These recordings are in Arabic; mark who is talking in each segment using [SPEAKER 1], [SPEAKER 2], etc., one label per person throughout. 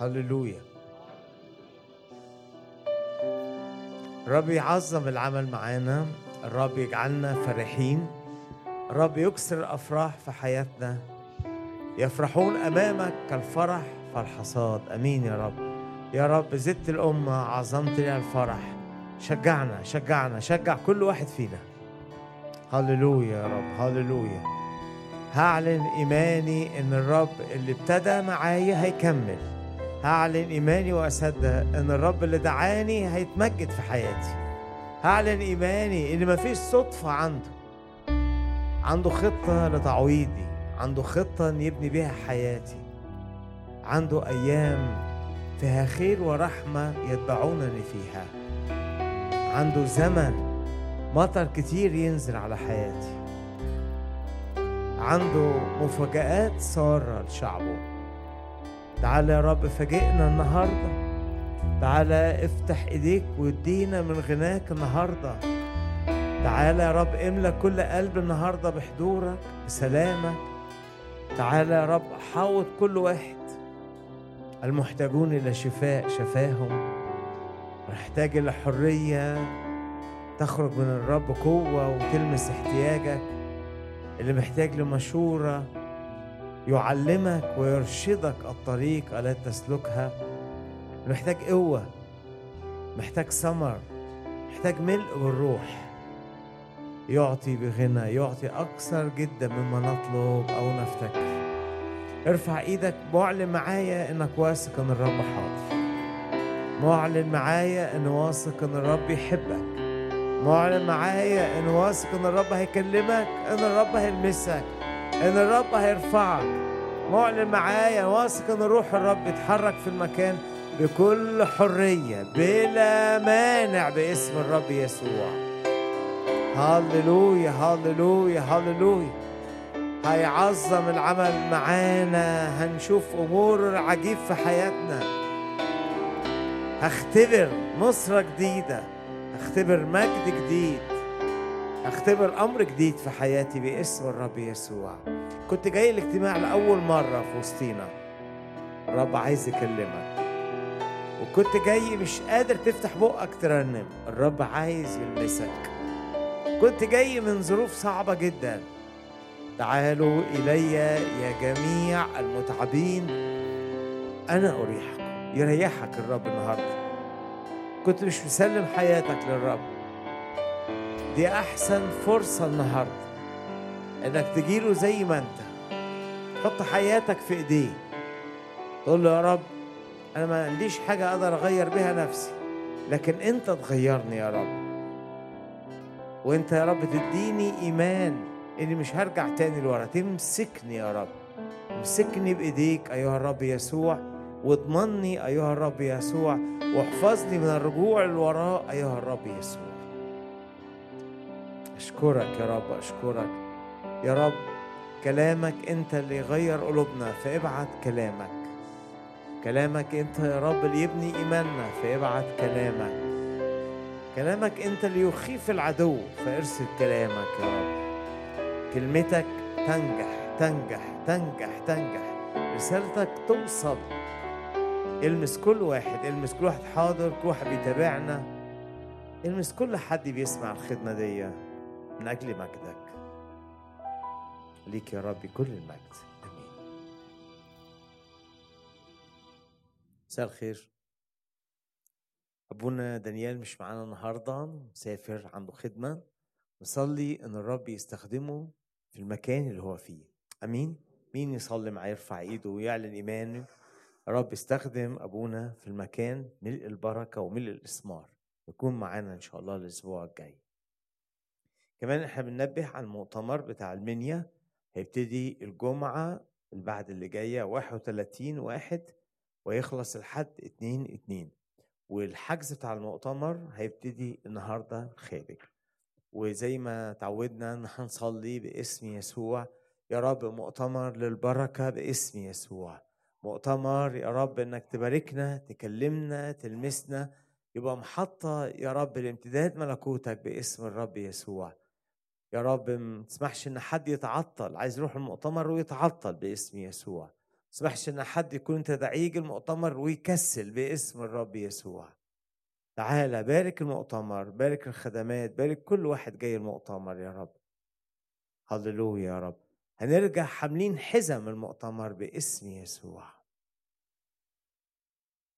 [SPEAKER 1] هللويا. الرب يعظم العمل معانا الرب يجعلنا فرحين الرب يكسر الأفراح في حياتنا يفرحون أمامك كالفرح فالحصاد. آمين يا رب. يا رب زدت الأمة عظمت لي الفرح. شجعنا شجعنا شجع كل واحد فينا. هللويا يا رب هللويا. هعلن إيماني إن الرب اللي ابتدى معايا هيكمل. هعلن إيماني واصدق إن الرب اللي دعاني هيتمجد في حياتي. هعلن إيماني إن مفيش صدفة عنده. عنده خطة لتعويضي. عنده خطة إن يبني بيها حياتي. عنده أيام فيها خير ورحمة يتبعونني فيها. عنده زمن مطر كتير ينزل على حياتي. عنده مفاجآت سارة لشعبه. تعالى يا رب فاجئنا النهاردة. تعالى افتح ايديك وادينا من غناك النهاردة. تعالى يا رب املى كل قلب النهاردة بحضورك بسلامك. تعالى يا رب حاوط كل واحد. المحتاجون إلى شفاء شفاهم. محتاج إلى حرية تخرج من الرب قوة وتلمس احتياجك. اللي محتاج لمشورة يعلمك ويرشدك الطريق التي تسلكها. محتاج قوة محتاج ثمر محتاج ملء بالروح يعطي بغنى يعطي أكثر جدا مما نطلب أو نفتكر. ارفع إيدك معلن معايا إنك واثق إن الرب حاضر. معلن معايا إن واثق إن الرب يحبك. معلن معايا إن واثق إن الرب هيكلمك إن الرب هيلمسك. إن الرب هيرفعك. معلن معايا واثق إن روح الرب يتحرك في المكان بكل حرية بلا مانع باسم الرب يسوع. هللويا هللويا هللويا. هيعظم العمل معانا. هنشوف أمور عجيب في حياتنا. هختبر نصرة جديدة. هختبر مجد جديد. هختبر أمر جديد في حياتي باسم الرب يسوع. كنت جاي الاجتماع لأول مرة في وسطينا. الرب عايز يكلمك. وكنت جاي مش قادر تفتح بقك ترنم. الرب عايز يلمسك. كنت جاي من ظروف صعبة جداً. تعالوا إلي يا جميع المتعبين. أنا أريحكم. يريحك الرب النهاردة. كنت مش مسلم حياتك للرب. دي أحسن فرصة النهاردة. إنك تجيله زي ما أنت. حط حياتك في إيديه. تقول له يا رب أنا ما عنديش حاجة أقدر أغير بها نفسي لكن أنت تغيرني يا رب. وأنت يا رب تديني إيمان إني مش هرجع تاني لورا. تمسكني يا رب. امسكني بإيديك أيها الرب يسوع واضمني أيها الرب يسوع واحفظني من الرجوع للوراء أيها الرب يسوع. أشكرك يا رب أشكرك. يا رب كلامك أنت اللي يغير قلوبنا فابعت كلامك. كلامك أنت يا رب اللي يبني إيماننا فابعت كلامك. كلامك أنت اللي يخيف العدو فارسل كلامك يا رب. كلمتك تنجح تنجح تنجح تنجح. رسالتك توصل. المس كل واحد المس كل واحد حاضر كل واحد بيتابعنا. المس كل حد بيسمع الخدمة دي. من أجل مجدك. ليك يا ربي كل المجد. أمين. مساء الخير. أبونا دانيال مش معانا النهاردة مسافر عنده خدمة. نصلي إن الرب يستخدمه في المكان اللي هو فيه. آمين. مين يصلي معايا يرفع إيده ويعلن إيمانه. رب استخدم أبونا في المكان ملء البركة وملء الإسمار. يكون معانا إن شاء الله الأسبوع الجاي. كمان إحنا بننبه على المؤتمر بتاع المنيا هيبتدي الجمعة اللي بعد اللي جاية 31 واحد ويخلص الحد 2 2 والحجز بتاع المؤتمر هيبتدي النهاردة خارج وزي ما تعودنا إن هنصلي باسم يسوع يا رب مؤتمر للبركة باسم يسوع. مؤتمر يا رب إنك تباركنا تكلمنا تلمسنا يبقى محطة يا رب لامتداد ملكوتك باسم الرب يسوع. يا رب ما تسمحش إن حد يتعطل عايز يروح المؤتمر ويتعطل باسم يسوع. اسمحش إن حد يكون تدعيج المؤتمر ويكسل باسم الرب يسوع. تعالى بارك المؤتمر بارك الخدمات بارك كل واحد جاي المؤتمر يا رب. هللويا يا رب. هنرجع حاملين حزم المؤتمر باسم يسوع.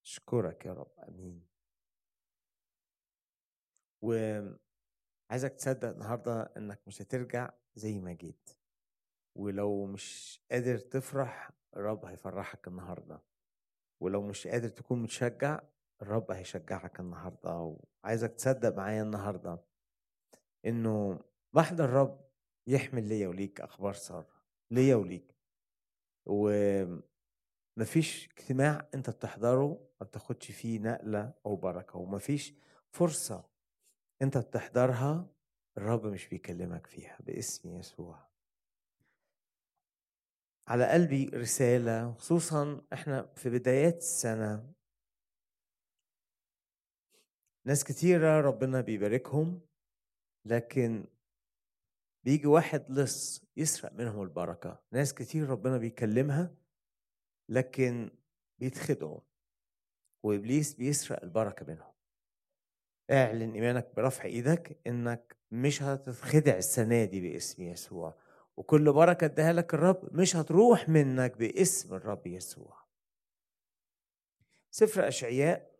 [SPEAKER 1] أشكرك يا رب. آمين. وعايزك تصدق النهارده إنك مش هترجع زي ما جيت ولو مش قادر تفرح الرب هيفرحك النهارده ولو مش قادر تكون متشجع الرب هيشجعك النهارده وعايزك تصدق معايا النهارده إنه محضر الرب يحمل ليا وليك أخبار سارة ليا وليك ومفيش اجتماع أنت بتحضره ما بتاخدش فيه نقلة أو بركة ومفيش فرصة أنت بتحضرها الرب مش بيكلمك فيها باسم يسوع. على قلبي رسالة خصوصا إحنا في بدايات السنة ناس كتيرة ربنا بيباركهم لكن بيجي واحد لص يسرق منهم البركة. ناس كتير ربنا بيكلمها لكن بيتخدعوا وإبليس بيسرق البركة منهم. اعلن إيمانك برفع إيدك إنك مش هتتخدع السنة دي باسم يسوع وكل بركة اداها لك الرب مش هتروح منك باسم الرب يسوع. سفر أشعياء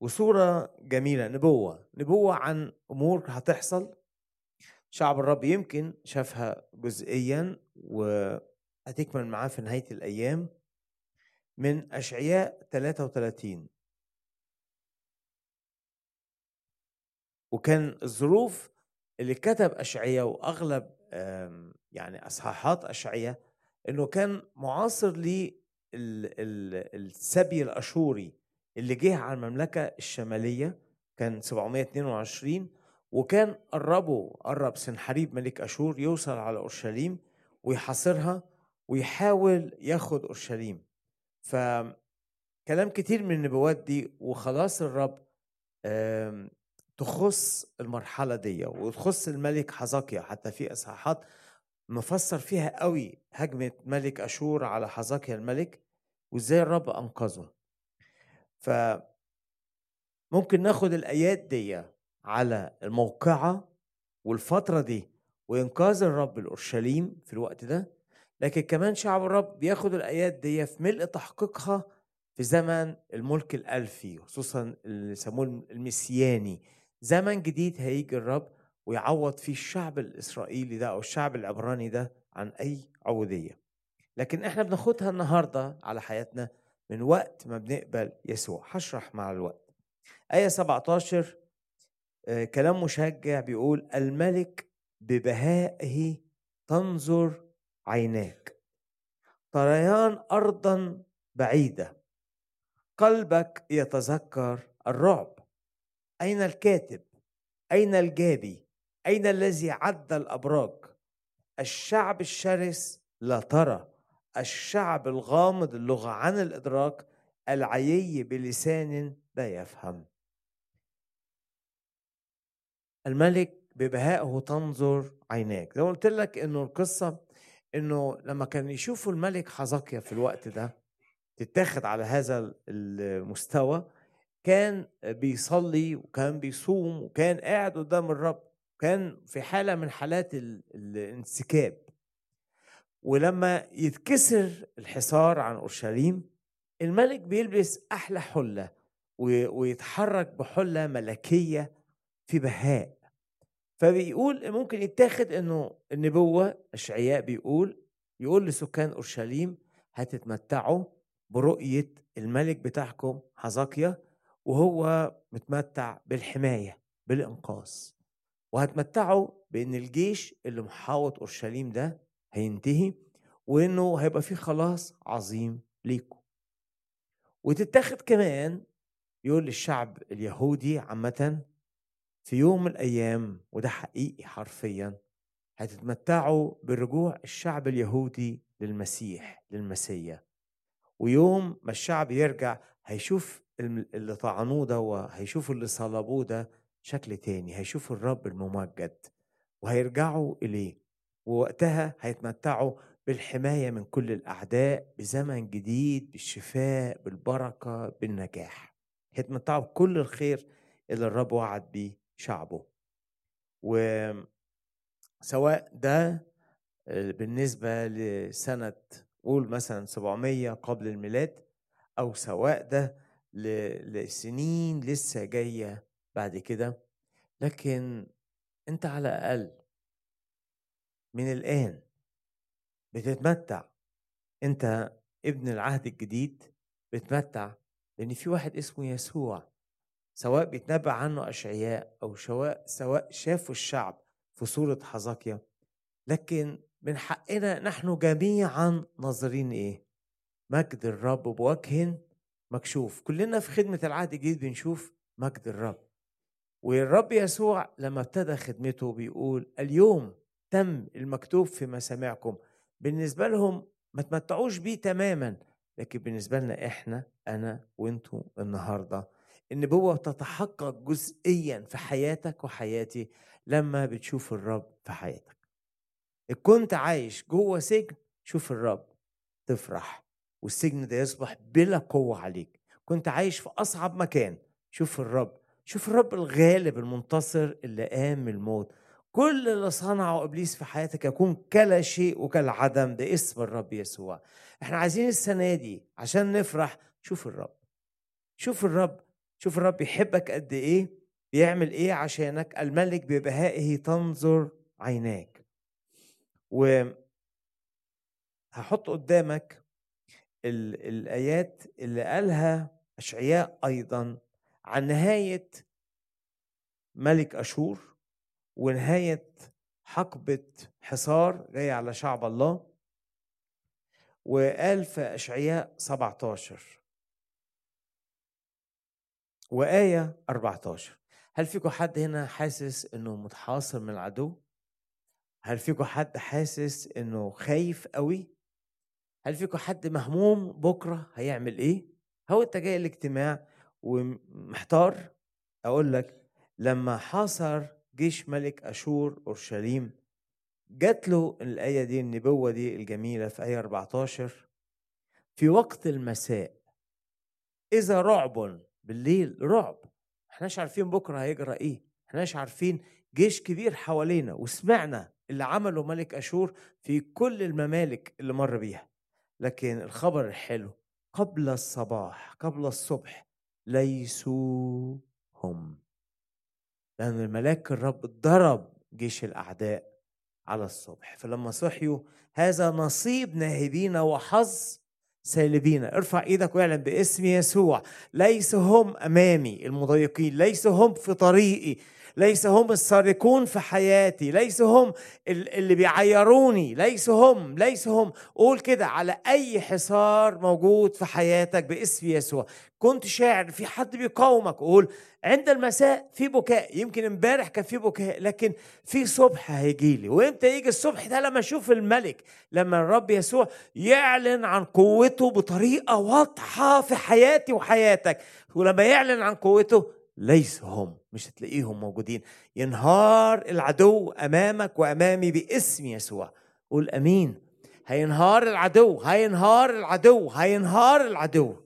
[SPEAKER 1] وصورة جميلة نبوة نبوة عن أمور هتحصل. شعب الرب يمكن شافها جزئيا وهتكمل معاه في نهاية الأيام. من أشعياء 33 وكان الظروف اللي كتب أشعياء وأغلب يعني أصحاحات أشعياء إنه كان معاصر للسبي الأشوري اللي جه على المملكة الشمالية كان 722 وكان قربوا قرب سنحريب ملك أشور يوصل على أورشليم ويحاصرها ويحاول ياخد أورشليم. فكلام كتير من النبوات دي وخلاص الرب تخص المرحلة دي وتخص الملك حزقيا حتى في إصحاحات مفسر فيها قوي هجمة ملك أشور على حزقيا الملك وإزاي الرب أنقذه. ف ممكن ناخد الآيات دي على الموقعة والفترة دي وإنقاذ الرب لأورشليم في الوقت ده. لكن كمان شعب الرب بياخد الآيات دي في ملء تحقيقها في زمن الملك الألفي خصوصا اللي يسموه المسياني. زمن جديد هيجي الرب ويعوض فيه الشعب الإسرائيلي ده أو الشعب العبراني ده عن أي عبودية لكن إحنا بناخدها النهاردة على حياتنا من وقت ما بنقبل يسوع. هشرح مع الوقت. آية 17 آه كلام مشجع بيقول الملك ببهائه تنظر عيناك. طريان أرضا بعيدة. قلبك يتذكر الرعب. أين الكاتب؟ أين الجابي؟ أين الذي عد الأبراج؟ الشعب الشرس لا ترى. الشعب الغامض اللغة عن الإدراك العيي بلسان لا يفهم. الملك ببهائه تنظر عيناك. ما قلت لك إنه القصة إنه لما كان يشوفوا الملك حزقيا في الوقت ده تتاخد على هذا المستوى كان بيصلي وكان بيصوم وكان قاعد قدام الرب كان في حالة من حالات الانسكاب. ولما يتكسر الحصار عن أورشليم الملك بيلبس أحلى حلة ويتحرك بحلة ملكية في بهاء. فبيقول ممكن يتاخد إنه النبوة أشعياء بيقول يقول لسكان أورشليم هتتمتعوا برؤية الملك بتاعكم حزقيا وهو متمتع بالحماية بالإنقاذ. وهتمتعوا بأن الجيش اللي محاوط أورشليم ده هينتهي وإنه هيبقى فيه خلاص عظيم ليكم وتتاخد كمان يقول للشعب اليهودي عامة في يوم من الأيام وده حقيقي حرفيا هتتمتعوا برجوع الشعب اليهودي للمسيح للمسيا. ويوم ما الشعب يرجع هيشوف اللي طعنوه ده هيشوفوا اللي صلبوه ده شكل تاني هيشوفوا الرب الممجد. وهيرجعوا إليه. ووقتها هيتمتعوا بالحماية من كل الأعداء بزمن جديد بالشفاء بالبركة بالنجاح. هيتمتعوا بكل الخير اللي الرب وعد بيه شعبه. وسواء ده آه، بالنسبة لسنة قول مثلا 700 قبل الميلاد أو سواء ده لسنين لسه جاية بعد كده. لكن أنت على الأقل من الآن بتتمتع. أنت ابن العهد الجديد بتمتع لأن في واحد اسمه يسوع سواء بيتنبأ عنه أشعياء أو سواء سواء شافوا الشعب في صورة حزقيا لكن من حقنا نحن جميعا ناظرين إيه؟ مجد الرب بوجه مكشوف. كلنا في خدمة العهد الجديد بنشوف مجد الرب. والرب يسوع لما ابتدى خدمته بيقول اليوم تم المكتوب في مسامعكم. بالنسبة لهم ما تمتعوش بيه تماما لكن بالنسبة لنا إحنا أنا وأنتوا النهارده. النبوة تتحقق جزئيا في حياتك وحياتي لما بتشوف الرب في حياتك. كنت عايش جوه سجن شوف الرب تفرح. والسجن ده يصبح بلا قوة عليك. كنت عايش في أصعب مكان. شوف الرب. شوف الرب الغالب المنتصر اللي قام الموت. كل اللي صنعه إبليس في حياتك يكون كلا شيء وكالعدم. ده اسم الرب يسوع. إحنا عايزين السنة دي عشان نفرح. شوف الرب. شوف الرب. شوف الرب يحبك قد إيه؟ بيعمل إيه عشانك؟ الملك ببهائه تنظر عيناك. و هحط قدامك ال- الآيات اللي قالها أشعياء أيضا عن نهاية ملك أشور ونهاية حقبة حصار جاي على شعب الله وقال في أشعياء 17 وآية 14 هل فيكم حد هنا حاسس إنه متحاصر من العدو؟ هل فيكم حد حاسس إنه خايف قوي؟ هل فيكم حد مهموم بكرة هيعمل إيه؟ هو أنت جاي الاجتماع ومحتار. أقول لك لما حاصر جيش ملك أشور أورشليم جات له الآية دي النبوة دي الجميلة في آية 14 في وقت المساء إذا رعب بالليل رعب. احناش عارفين بكرة هيجرى إيه. احناش عارفين جيش كبير حوالينا وسمعنا اللي عمله ملك أشور في كل الممالك اللي مر بيها. لكن الخبر الحلو قبل الصباح قبل الصبح ليسوا هم لأن الملاك الرب ضرب جيش الأعداء على الصبح فلما صحيوا هذا نصيب ناهبين وحظ سالبين. ارفع إيدك واعلن باسم يسوع. ليس هم أمامي المضايقين ليس هم في طريقي. ليس هم السارقون في حياتي ليس هم اللي بيعيروني ليس هم ليس هم. قول كده على أي حصار موجود في حياتك باسم يسوع. كنت شاعر في حد بيقاومك. قول عند المساء في بكاء. يمكن امبارح كان في بكاء لكن في صبح هيجي لي. وامتى يجي الصبح ده؟ لما أشوف الملك لما الرب يسوع يعلن عن قوته بطريقة واضحة في حياتي وحياتك. ولما يعلن عن قوته ليس هم مش هتلاقيهم موجودين. ينهار العدو أمامك وأمامي باسم يسوع. قول آمين. هينهار العدو هينهار العدو هينهار العدو.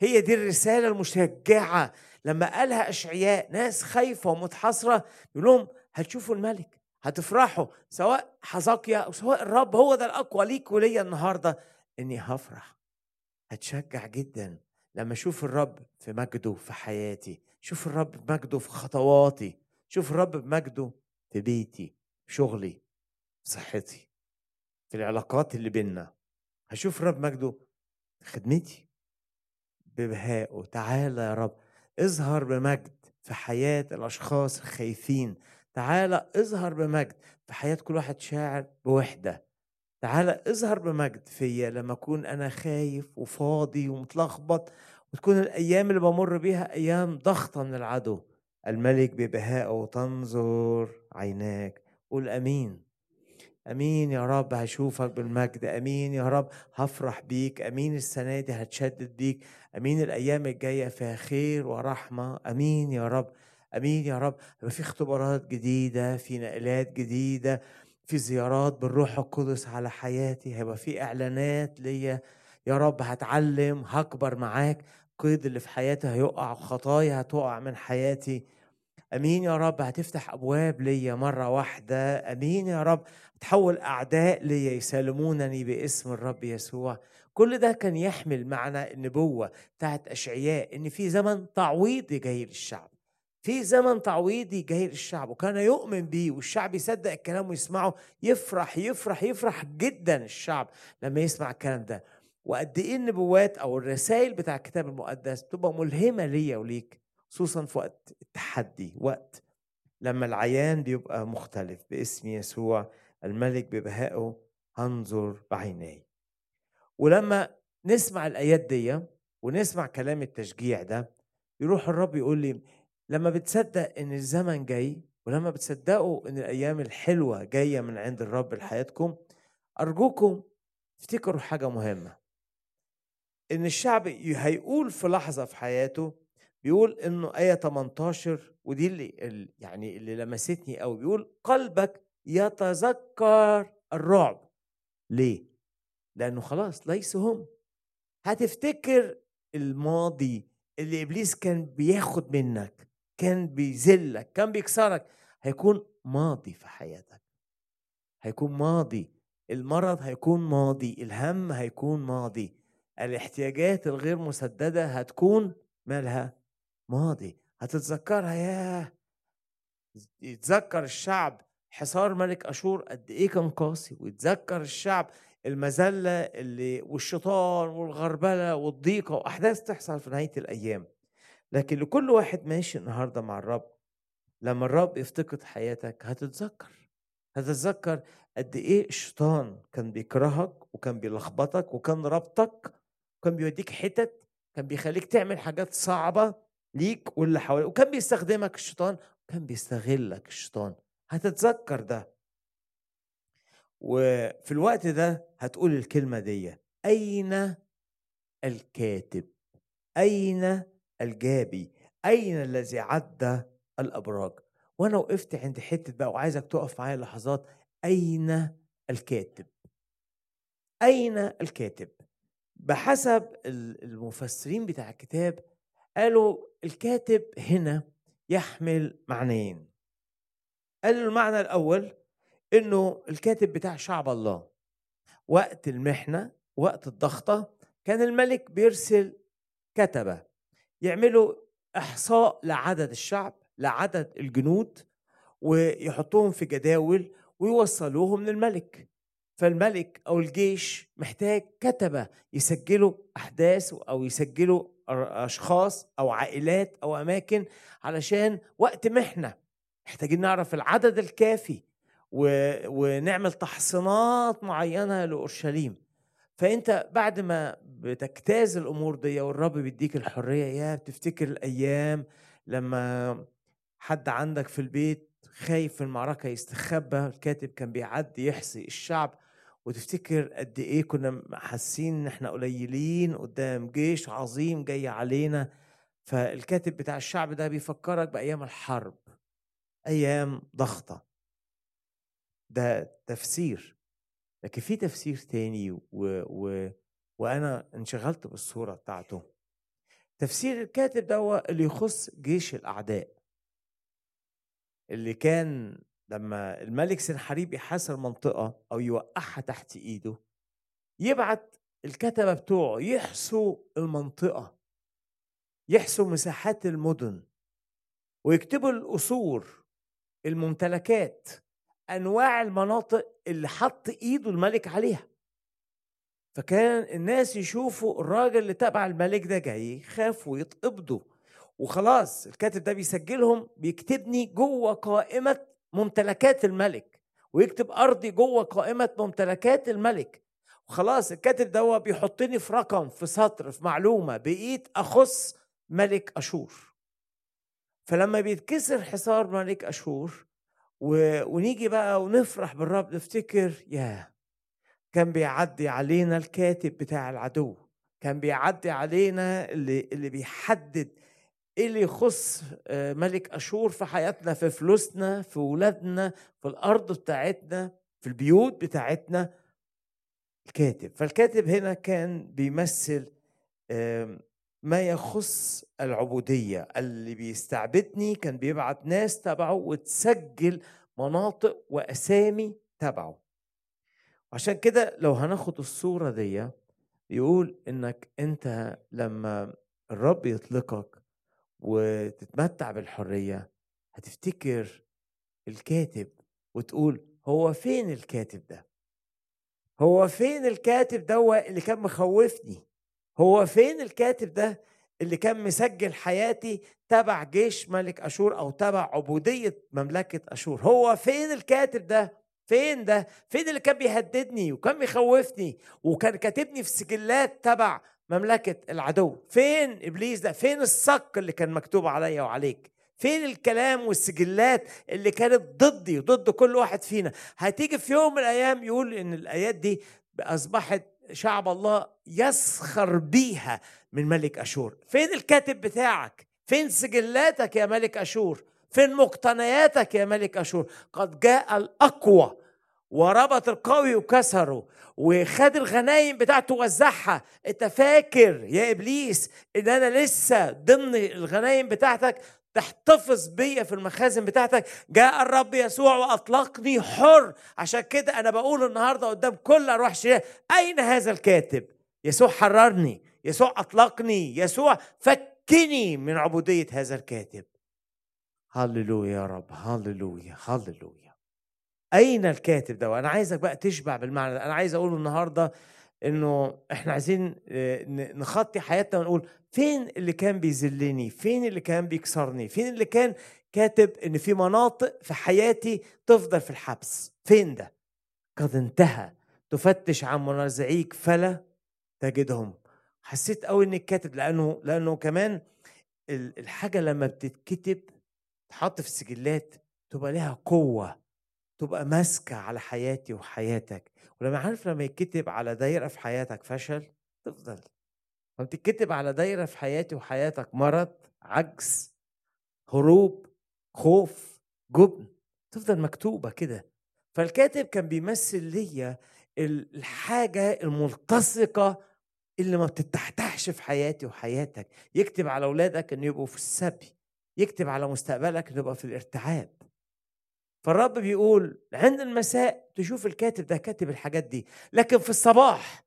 [SPEAKER 1] هي دي الرسالة المشجعة. لما قالها أشعياء ناس خايفة ومتحصرة يقول لهم هتشوفوا الملك هتفرحوا سواء حزقيا أو سواء الرب هو ده الأقوى ليك وليا النهاردة. إني هفرح هتشجع جدا لما أشوف الرب في مجده في حياتي. شوف الرب بمجده في خطواتي شوف الرب بمجده في بيتي في شغلي في صحتي في العلاقات اللي بينا هشوف الرب مجده في خدمتي ببهائه. تعالى يا رب اظهر بمجد في حياة الأشخاص الخايفين. تعالى اظهر بمجد في حياة كل واحد شاعر بوحدة. تعالى اظهر بمجد فيا لما أكون أنا خايف وفاضي ومتلخبط وتكون الأيام اللي بمر بيها أيام ضغطة من العدو. الملك ببهائه تنظر عيناك قول أمين. أمين يا رب هشوفك بالمجد. أمين يا رب هفرح بيك. أمين السنة دي هتشدد بيك. أمين الأيام الجاية فيها خير ورحمة. أمين يا رب. أمين يا رب. يبقى في اختبارات جديدة في نقلات جديدة في زيارات بالروح القدس على حياتي. هيبقى في إعلانات ليا يا رب هتعلم هكبر معاك قيد اللي في حياتي هيقع خطايا هتقع من حياتي. آمين يا رب هتفتح أبواب ليا مرة واحدة. آمين يا رب تحول أعداء ليا يسالمونني باسم الرب يسوع. كل ده كان يحمل معنى النبوة بتاعت أشعياء إن في زمن تعويضي جاي للشعب. في زمن تعويضي جاي للشعب وكان يؤمن بيه والشعب يصدق الكلام ويسمعه. يفرح يفرح يفرح جدا الشعب لما يسمع الكلام ده. وقد إيه النبوات أو الرسائل بتاع الكتاب المقدس بتبقى ملهمة ليا وليك خصوصا في وقت التحدي وقت لما العيان بيبقى مختلف باسم يسوع الملك ببهائه هنظر بعيني. ولما نسمع الآيات دي ونسمع كلام التشجيع ده يروح الرب يقول لي لما بتصدق إن الزمن جاي ولما بتصدقوا إن الأيام الحلوة جاية من عند الرب لحياتكم أرجوكم افتكروا حاجة مهمة. إن الشعب هيقول في لحظة في حياته بيقول إنه آية 18 ودي اللي يعني اللي لمستني قوي بيقول قلبك يتذكر الرعب. ليه؟ لأنه خلاص ليس هم. هتفتكر الماضي اللي إبليس كان بياخد منك كان بيذلك كان بيكسرك هيكون ماضي في حياتك. هيكون ماضي. المرض هيكون ماضي. الهم هيكون ماضي. الاحتياجات الغير مسددة هتكون مالها ماضي. هتتذكرها ياه! يتذكر الشعب حصار ملك أشور قد إيه كان قاسي ويتذكر الشعب المذلة اللي والشيطان والغربلة والضيقة وأحداث تحصل في نهاية الأيام. لكن لكل واحد ماشي النهارده مع الرب. لما الرب يفتقد حياتك هتتذكر. هتتذكر قد إيه الشيطان كان بيكرهك وكان بيلخبطك وكان ربطك وكان بيوديك حتت كان بيخليك تعمل حاجات صعبة ليك واللي حواليك وكان بيستخدمك الشيطان وكان بيستغلك الشيطان. هتتذكر ده. وفي الوقت ده هتقول الكلمة دي أين الكاتب؟ أين الجابي؟ أين الذي عدى الأبراج؟ وأنا وقفت عند حتة بقى وعايزك تقف معايا لحظات. أين الكاتب؟ أين الكاتب؟ بحسب المفسرين بتاع الكتاب قالوا الكاتب هنا يحمل معنيين. قالوا المعنى الأول إنه الكاتب بتاع شعب الله. وقت المحنة وقت الضغطة كان الملك بيرسل كتبة يعملوا إحصاء لعدد الشعب لعدد الجنود ويحطوهم في جداول ويوصلوهم للملك. فالملك أو الجيش محتاج كتبة يسجلوا أحداث أو يسجلوا أشخاص أو عائلات أو أماكن علشان وقت محنه محتاجين نعرف العدد الكافي و... ونعمل تحصينات معينة لأورشليم. فأنت بعد ما بتجتاز الأمور دي والرب بيديك الحرية يا بتفتكر الأيام لما حد عندك في البيت خايف في المعركة يستخبى الكاتب كان بيعدي يحصي الشعب وتفتكر قد إيه كنا حاسين إن إحنا قليلين قدام جيش عظيم جاي علينا. فالكاتب بتاع الشعب ده بيفكرك بأيام الحرب أيام ضغطة. ده تفسير لكن في تفسير تاني و... و... وأنا انشغلت بالصورة بتاعته. تفسير الكاتب ده اللي يخص جيش الأعداء. اللي كان لما الملك سنحريب يحاصر منطقة أو يوقعها تحت إيده يبعت الكتبة بتوعه يحصوا المنطقة يحصوا مساحات المدن ويكتبوا القصور الممتلكات أنواع المناطق اللي حط إيده الملك عليها. فكان الناس يشوفوا الراجل اللي تبع الملك ده جاي خافوا يتقبضوا وخلاص الكاتب ده بيسجلهم بيكتبني جوه قائمة ممتلكات الملك ويكتب أرضي جوه قائمة ممتلكات الملك. وخلاص الكاتب ده بيحطني في رقم في سطر في معلومة بقيت أخص ملك أشور. فلما بيتكسر حصار ملك أشور و... ونيجي بقى ونفرح بالرب نفتكر يا كان بيعدي علينا الكاتب بتاع العدو كان بيعدي علينا اللي اللي بيحدد إيه اللي يخص آه، ملك أشور في حياتنا في فلوسنا في ولادنا في الأرض بتاعتنا في البيوت بتاعتنا. الكاتب. فالكاتب هنا كان بيمثل ما يخص العبودية. اللي بيستعبدني كان بيبعت ناس تبعه وتسجل مناطق وأسامي تبعه. عشان كده لو هناخد الصورة دي يقول إنك أنت لما الرب يطلقك وتتمتع بالحرية هتفتكر الكاتب وتقول هو فين الكاتب ده؟ هو فين الكاتب ده اللي كان مخوفني؟ هو فين الكاتب ده اللي كان مسجل حياتي تبع جيش ملك أشور أو تبع عبودية مملكة أشور؟ هو فين الكاتب ده؟ فين ده؟ فين اللي كان بيهددني وكان بيخوفني وكان كاتبني في سجلات تبع مملكة العدو. فين إبليس ده؟ فين الصك اللي كان مكتوب عليا وعليك؟ فين الكلام والسجلات اللي كانت ضدي وضد كل واحد فينا؟ هتيجي في يوم من الأيام يقول إن الآيات دي أصبحت شعب الله يسخر بيها من ملك أشور. فين الكاتب بتاعك؟ فين سجلاتك يا ملك أشور؟ فين مقتنياتك يا ملك أشور؟ قد جاء الأقوى وربط القوي وكسره وخد الغنايم بتاعته وزعها انت فاكر يا إبليس إن أنا لسه ضمن الغنايم بتاعتك؟ تحتفظ بيا في المخازن بتاعتك. جاء الرب يسوع وأطلقني حر. عشان كده أنا بقول النهارده قدام كل أرواح شريره أين هذا الكاتب؟ يسوع حررني. يسوع أطلقني. يسوع فكني من عبودية هذا الكاتب. هللويا يا رب. هللويا. هللويا. أين الكاتب ده؟ وأنا عايزك بقى تشبع بالمعنى ده. أنا عايز أقول النهارده إنه إحنا عايزين آه، نخطي حياتنا ونقول فين اللي كان بيذلني؟ فين اللي كان بيكسرني؟ فين اللي كان كاتب إن في مناطق في حياتي تفضل في الحبس؟ فين ده؟ قد انتهى. تفتش عن منازعيك فلا تجدهم. حسيت قوي انك كاتب لأنه لأنه كمان الحاجة لما بتتكتب تحط في السجلات تبقى لها قوة. تبقى ماسكة على حياتي وحياتك ولما عارف لما يتكتب على دايرة في حياتك فشل تفضل. لما تتكتب على دايرة في حياتي وحياتك مرض عجز هروب خوف جبن تفضل مكتوبة كده. فالكاتب كان بيمثل ليا الحاجة الملتصقة اللي ما بتتحتحش في حياتي وحياتك. يكتب على أولادك ان يبقوا في السبي يكتب على مستقبلك ان يبقى في الارتعاب. فالرب بيقول عند المساء تشوف الكاتب ده كاتب الحاجات دي لكن في الصباح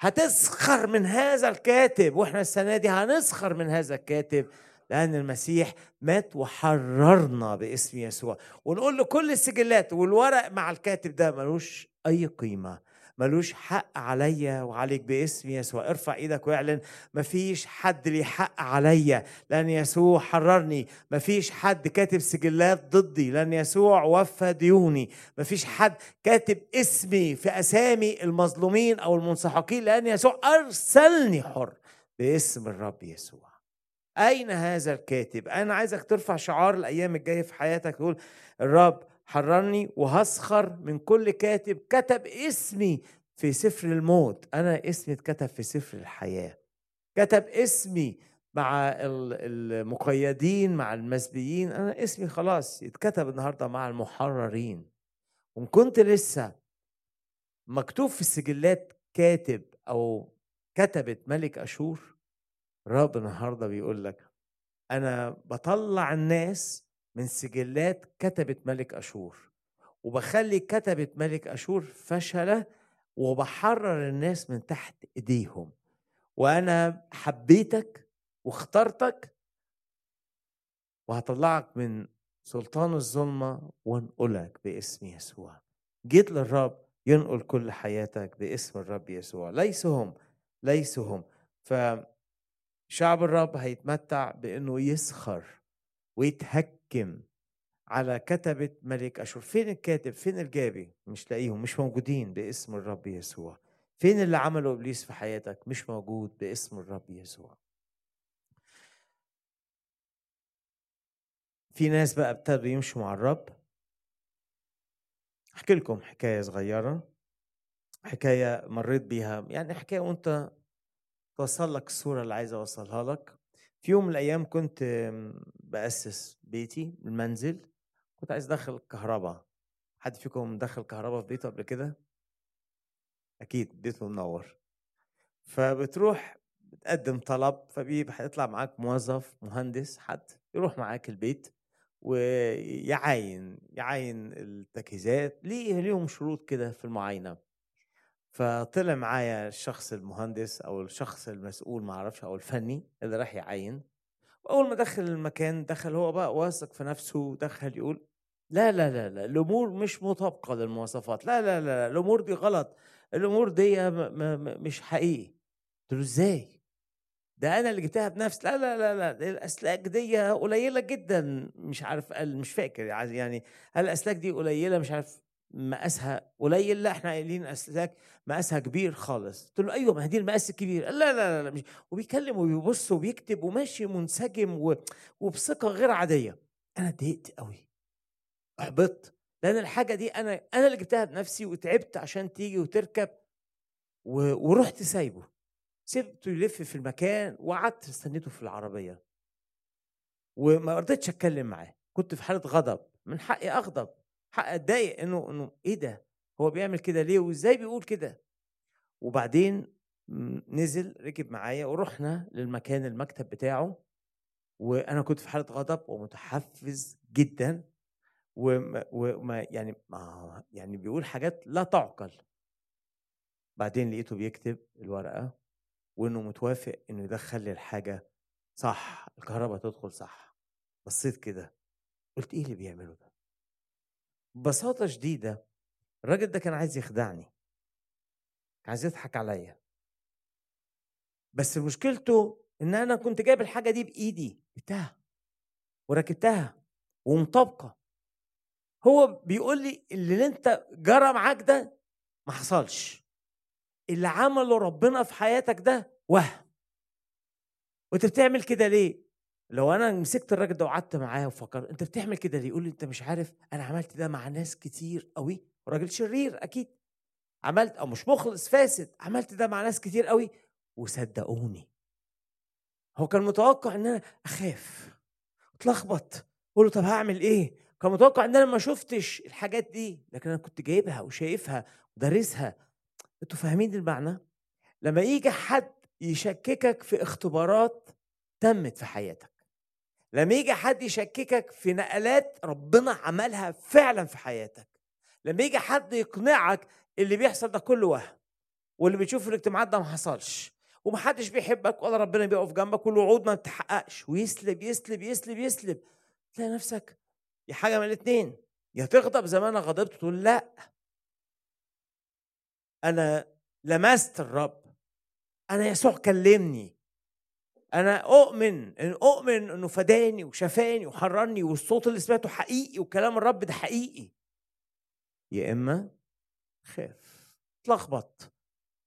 [SPEAKER 1] هتسخر من هذا الكاتب وإحنا السنة دي هنسخر من هذا الكاتب لأن المسيح مات وحررنا باسم يسوع. ونقول له كل السجلات والورق مع الكاتب ده ملوش أي قيمة. ملوش حق عليا وعليك باسم يسوع. ارفع إيدك واعلن مفيش حد ليه حق عليا. لأن يسوع حررني. مفيش حد كاتب سجلات ضدي. لأن يسوع وفى ديوني. مفيش حد كاتب اسمي في اسامي المظلومين أو المنسحقين. لأن يسوع ارسلني حر باسم الرب يسوع. أين هذا الكاتب؟ أنا عايزك ترفع شعار الأيام الجاية في حياتك تقول الرب حررني وهسخر من كل كاتب كتب اسمي في سفر الموت. أنا اسمي اتكتب في سفر الحياة. كتب اسمي مع المقيدين مع المسبيين. أنا اسمي خلاص يتكتب النهارده مع المحررين. وإن كنت لسه مكتوب في السجلات كاتب أو كتبت ملك أشور الرب النهارده بيقول لك أنا بطلع الناس من سجلات كتبة ملك أشور وبخلي كتبة ملك أشور فشلة وبحرر الناس من تحت إيديهم. وأنا حبيتك واخترتك وهطلعك من سلطان الظلمة وانقلك باسم يسوع. جيت للرب ينقل كل حياتك باسم الرب يسوع. ليسوا هم ليسوا هم فشعب الرب هيتمتع بإنه يسخر ويتهكم على كتبة ملك أشور فين الكاتب فين الجابي؟ مش لاقيهم مش موجودين باسم الرب يسوع. فين اللي عمله إبليس في حياتك؟ مش موجود باسم الرب يسوع. في ناس بقى ابتدوا يمشوا مع الرب. أحكي لكم حكاية صغيرة. حكاية مريت بيها يعني حكاية وأنت توصل لك الصورة اللي عايز أوصلها لك. في يوم من الأيام كنت بأسس بيتي المنزل كنت عايز ادخل الكهرباء حد فيكم دخل كهرباء في بيته قبل كده؟ أكيد بيته منور. فبتروح بتقدم طلب فبيطلع معاك موظف مهندس حد يروح معاك البيت ويعاين يعاين التجهيزات ليه ليهم شروط كده في المعاينة. فطلع معايا الشخص المهندس أو الشخص المسؤول ما أعرفش أو الفني اللي راح يعين. وأول ما دخل المكان دخل هو بقى واثق في نفسه دخل يقول لا لا لا لا الأمور مش مطابقة للمواصفات. لا لا لا الأمور دي غلط. الأمور دي مش حقيقي. قلت له إزاي؟ ده أنا اللي جبتها بنفسي لا لا لا لا الأسلاك دي قليلة جدا. مش عارف قال مش فاكر يعني هل الأسلاك دي قليلة؟ مش عارف. مقاسها قليل لا إحنا قايلين أسلاك مقاسها كبير خالص. قلت له أيوه ما دي المقاس الكبير. لا لا لا, مش وبيكلم وبيبص وبيكتب وماشي منسجم و... وبثقة غير عادية. أنا اتضايقت قوي أحبطت. لأن الحاجة دي أنا أنا اللي جبتها بنفسي وتعبت عشان تيجي وتركب و... ورحت سايبه. سبته يلف في المكان وقعدت استنيته في العربية. وما رضيتش أتكلم معاه. كنت في حالة غضب. من حقي أغضب. حق اتضايق إنه إنه إيه ده؟ هو بيعمل كده ليه؟ وإزاي بيقول كده؟ وبعدين نزل ركب معايا ورحنا للمكان المكتب بتاعه وأنا كنت في حالة غضب ومتحفز جدا وما, يعني ما يعني بيقول حاجات لا تعقل. بعدين لقيته بيكتب الورقة وإنه متوافق إنه يدخل الحاجة. صح الكهرباء تدخل صح. بصيت كده قلت إيه اللي بيعمله ده؟ ببساطة شديدة الراجل ده كان عايز يخدعني. كان عايز يضحك عليا. بس مشكلته إن أنا كنت جايب الحاجة دي بإيدي. جبتها وركبتها. ومطابقة. هو بيقول لي اللي أنت جرى معاك ده ما حصلش. اللي عمله ربنا في حياتك ده وهم. وأنت بتعمل كده ليه؟ لو أنا مسكت الراجل ده وقعدت معاه وفكرت أنت بتعمل كده ليه؟ يقول لي أنت مش عارف أنا عملت ده مع ناس كتير قوي راجل شرير أكيد. عملت أو مش مخلص فاسد عملت ده مع ناس كتير قوي وصدقوني. هو كان متوقع إن أنا أخاف أتلخبط أقول له طب هعمل إيه؟ كان متوقع إن أنا ما شفتش الحاجات دي لكن أنا كنت جايبها وشايفها ودارسها. أنتوا فاهمين المعنى؟ لما يجي حد يشككك في اختبارات تمت في حياتك. لما يجي حد يشككك في نقلات ربنا عملها فعلا في حياتك لما يجي حد يقنعك اللي بيحصل ده كله وهم واللي بتشوف في الاجتماعات ده ما حصلش ومحدش بيحبك ولا ربنا بيقف جنبك والوعود ما بتحققش ويسلب يسلب يسلب يسلب تلاقي نفسك يا حاجة من الاثنين يا تغضب زي ما أنا غضبت تقول لأ. أنا لمست الرب أنا يسوع كلمني. أنا أؤمن إن أؤمن إنه فداني وشفاني وحررني والصوت اللي سمعته حقيقي وكلام الرب ده حقيقي. يا إما خاف تلخبط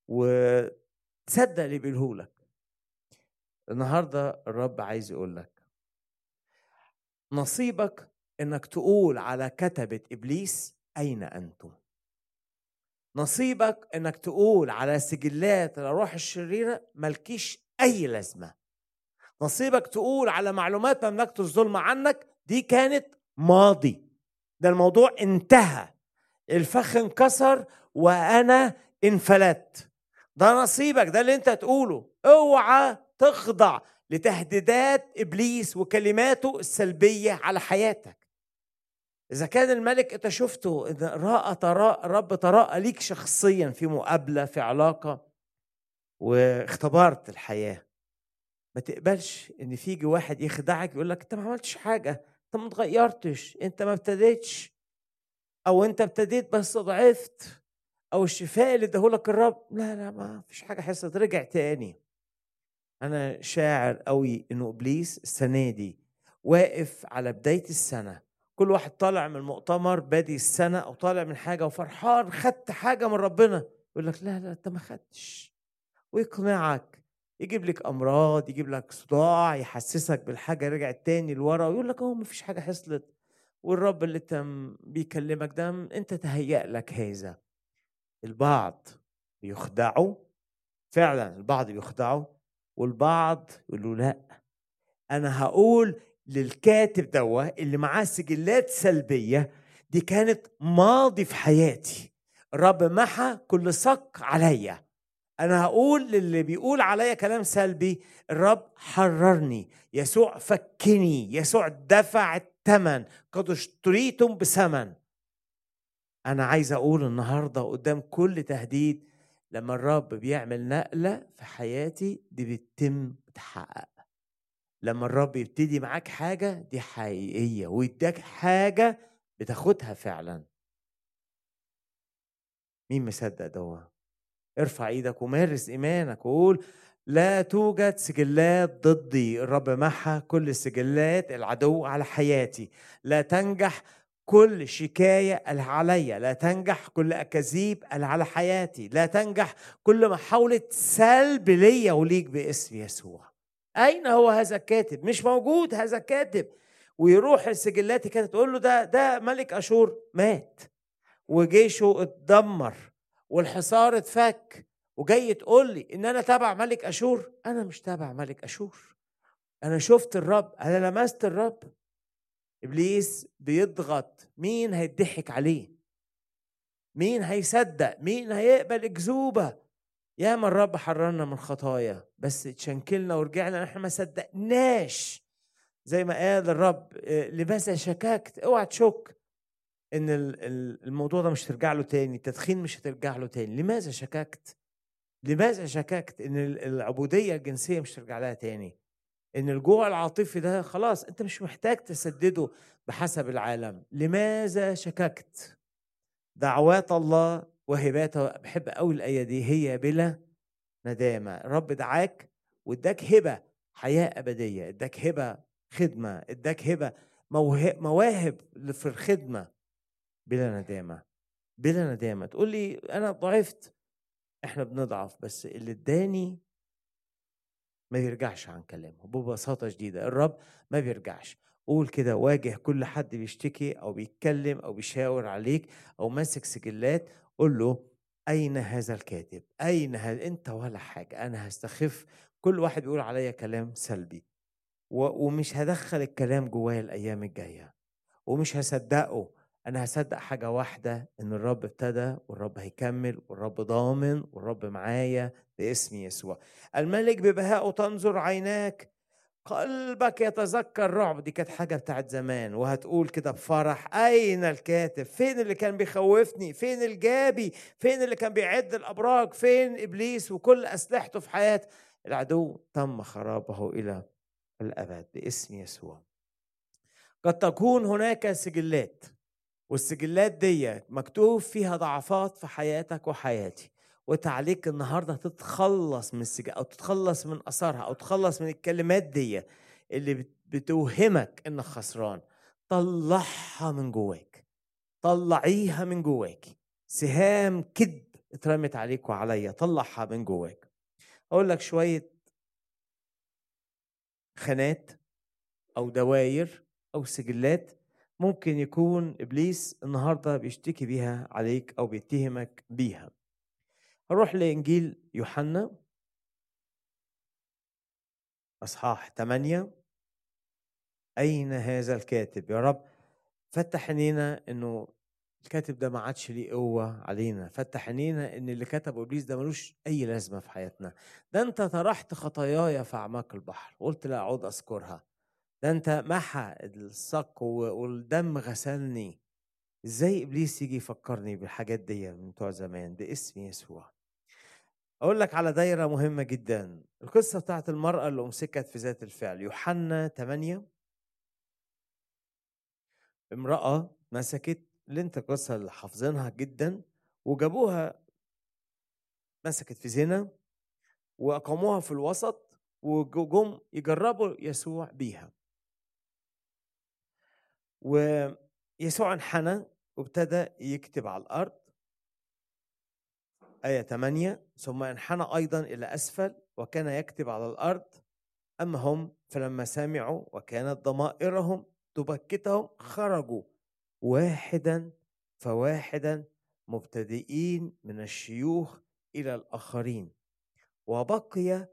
[SPEAKER 1] وتصدق اللي بيقوله لك. النهارده الرب عايز يقول لك نصيبك إنك تقول على كتبة إبليس أين أنتم؟ نصيبك إنك تقول على سجلات الأرواح الشريرة ملكيش أي لازمة. نصيبك تقول على معلومات مملكه الظلم عنك دي كانت ماضي. ده الموضوع انتهى. الفخ انكسر وأنا انفلت. ده نصيبك ده اللي انت تقوله اوعى تخضع لتهديدات إبليس وكلماته السلبية على حياتك. إذا كان الملك أنت شفته إذا رأى تراء الرب تراءى ليك شخصيا في مقابلة في علاقة واختبرت الحياة. ما تقبلش إن فيجي واحد يخدعك يقول لك أنت ما عملتش حاجة أنت ما اتغيرتش أنت ما ابتديتش أو أنت ابتديت بس ضعفت أو الشفاء اللي اداهولك الرب. لا لا ما فيش حاجة حصلت رجع تاني. أنا شاعر قوي إنه إبليس السنة دي واقف على بداية السنة. كل واحد طالع من المؤتمر بادي السنة أو طالع من حاجة وفرحان خدت حاجة من ربنا. يقول لك لا لا أنت ما خدتش. ويقنعك يجيب لك أمراض يجيب لك صداع يحسسك بالحاجة رجعت تاني لورا ويقول لك أهو ما فيش حاجة حصلت. والرب اللي أنت بيكلمك ده أنت تهيأ لك هذا. البعض بيخدعوا فعلا البعض بيخدعوا والبعض يقولوا لأ. أنا هقول للكاتب دوا اللي معاه سجلات سلبية دي كانت ماضي في حياتي. الرب محى كل صك عليا. أنا هقول للي بيقول عليا كلام سلبي الرب حررني يسوع فكني يسوع دفع الثمن قد اشتريتم بثمن. أنا عايز أقول النهارده قدام كل تهديد لما الرب بيعمل نقلة في حياتي دي بتتم بتحقق لما الرب يبتدي معاك حاجة دي حقيقية ويداك حاجة بتاخدها فعلا. مين مصدق دوا ارفع إيدك ومارس ايمانك وقول لا توجد سجلات ضدي الرب محى كل السجلات العدو على حياتي. لا تنجح كل شكاية عليا. لا تنجح كل أكاذيب على حياتي. لا تنجح كل محاولة سلب ليا وليك باسم يسوع. أين هو هذا الكاتب؟ مش موجود هذا الكاتب. ويروح السجلات كانت تقول له ده ده ملك أشور مات. وجيشه اتدمر. والحصار اتفك وجاي تقول لي إن أنا تابع ملك أشور. أنا مش تابع ملك أشور. أنا شفت الرب أنا لمست الرب. إبليس بيضغط. مين هيضحك عليه؟ مين هيصدق؟ مين هيقبل إكذوبة؟ ياما الرب حررنا من خطايا بس تشنكلنا ورجعنا إحنا ما صدقناش. زي ما قال الرب آه، لماذا شككت اوعى تشك. إن الموضوع ده مش ترجع له تاني التدخين مش هترجع له تاني. لماذا شككت؟ لماذا شككت إن العبودية الجنسية مش ترجع لها تاني؟ إن الجوع العاطفي ده خلاص أنت مش محتاج تسدده بحسب العالم. لماذا شككت؟ دعوات الله وهباته بحب قوي الآية دي هي بلا ندامة. الرب دعاك واداك هبة حياة أبدية. اداك هبة خدمة اداك هبة مواهب في الخدمة. بلا ندامة بلا ندامة. تقول لي أنا ضعفت إحنا بنضعف بس اللي اداني ما بيرجعش عن كلامه ببساطة شديدة. الرب ما بيرجعش. قول كده واجه كل حد بيشتكي أو بيتكلم أو بيشاور عليك أو ماسك سجلات قول له أين هذا الكاتب؟ أين هذا أنت ولا حاجة. أنا هستخف. كل واحد بيقول عليا كلام سلبي. ومش هدخل الكلام جوايا الأيام الجاية. ومش هصدقه. أنا هصدق حاجة واحدة إن الرب ابتدى والرب هيكمل والرب ضامن والرب معايا باسم يسوع. الملك ببهائه تنظر عيناك. قلبك يتذكر رعب. دي كانت حاجة بتاعت زمان. وهتقول كده بفرح. أين الكاتب؟ فين اللي كان بيخوفني؟ فين الجابي؟ فين اللي كان بيعد الأبراج؟ فين إبليس؟ وكل أسلحته في حياة. العدو تم خرابه إلى الأبد باسم يسوع. قد تكون هناك سجلات. والسجلات دي مكتوب فيها ضعفات في حياتك وحياتي وتعليق النهارده تتخلص من السجل أو تتخلص من آثارها أو تتخلص من الكلمات دي اللي بتوهمك إنك خسران. طلعها من جواك طلعيها من جواك. سهام كذب اترمت عليك وعليا طلعها من جواك. أقول لك شوية خانات أو دواير أو سجلات ممكن يكون إبليس النهارده بيشتكي بيها عليك أو بيتهمك بيها. هروح لإنجيل يوحنا. أصحاح 8 أين هذا الكاتب؟ يا رب فتح عينينا إنه الكاتب ده ما عادش ليه قوة علينا. فتح عينينا إن اللي كتبه إبليس ده ملوش أي لازمة في حياتنا. ده أنت طرحت خطاياي في اعماق البحر. قلت لا أعود أذكرها. ده أنت محى الصك والدم غسلني. إزاي إبليس يجي يفكرني بالحاجات دي من بتوع زمان؟ باسم يسوع. أقول لك على دايرة مهمة جدا. القصة بتاعت المرأة اللي أمسكت في ذات الفعل. يوحنا 8 امرأة مسكت اللي انت القصة اللي حافظينها جدا وجابوها مسكت في زنا وأقاموها في الوسط وجم يجربوا يسوع بيها. ويسوع انحنى وابتدى يكتب على الأرض. آية 8 ثم انحنى أيضا إلى أسفل وكان يكتب على الأرض. أما هم فلما سمعوا وكانت ضمائرهم تبكتهم خرجوا واحدا فواحدا مبتدئين من الشيوخ إلى الآخرين. وبقي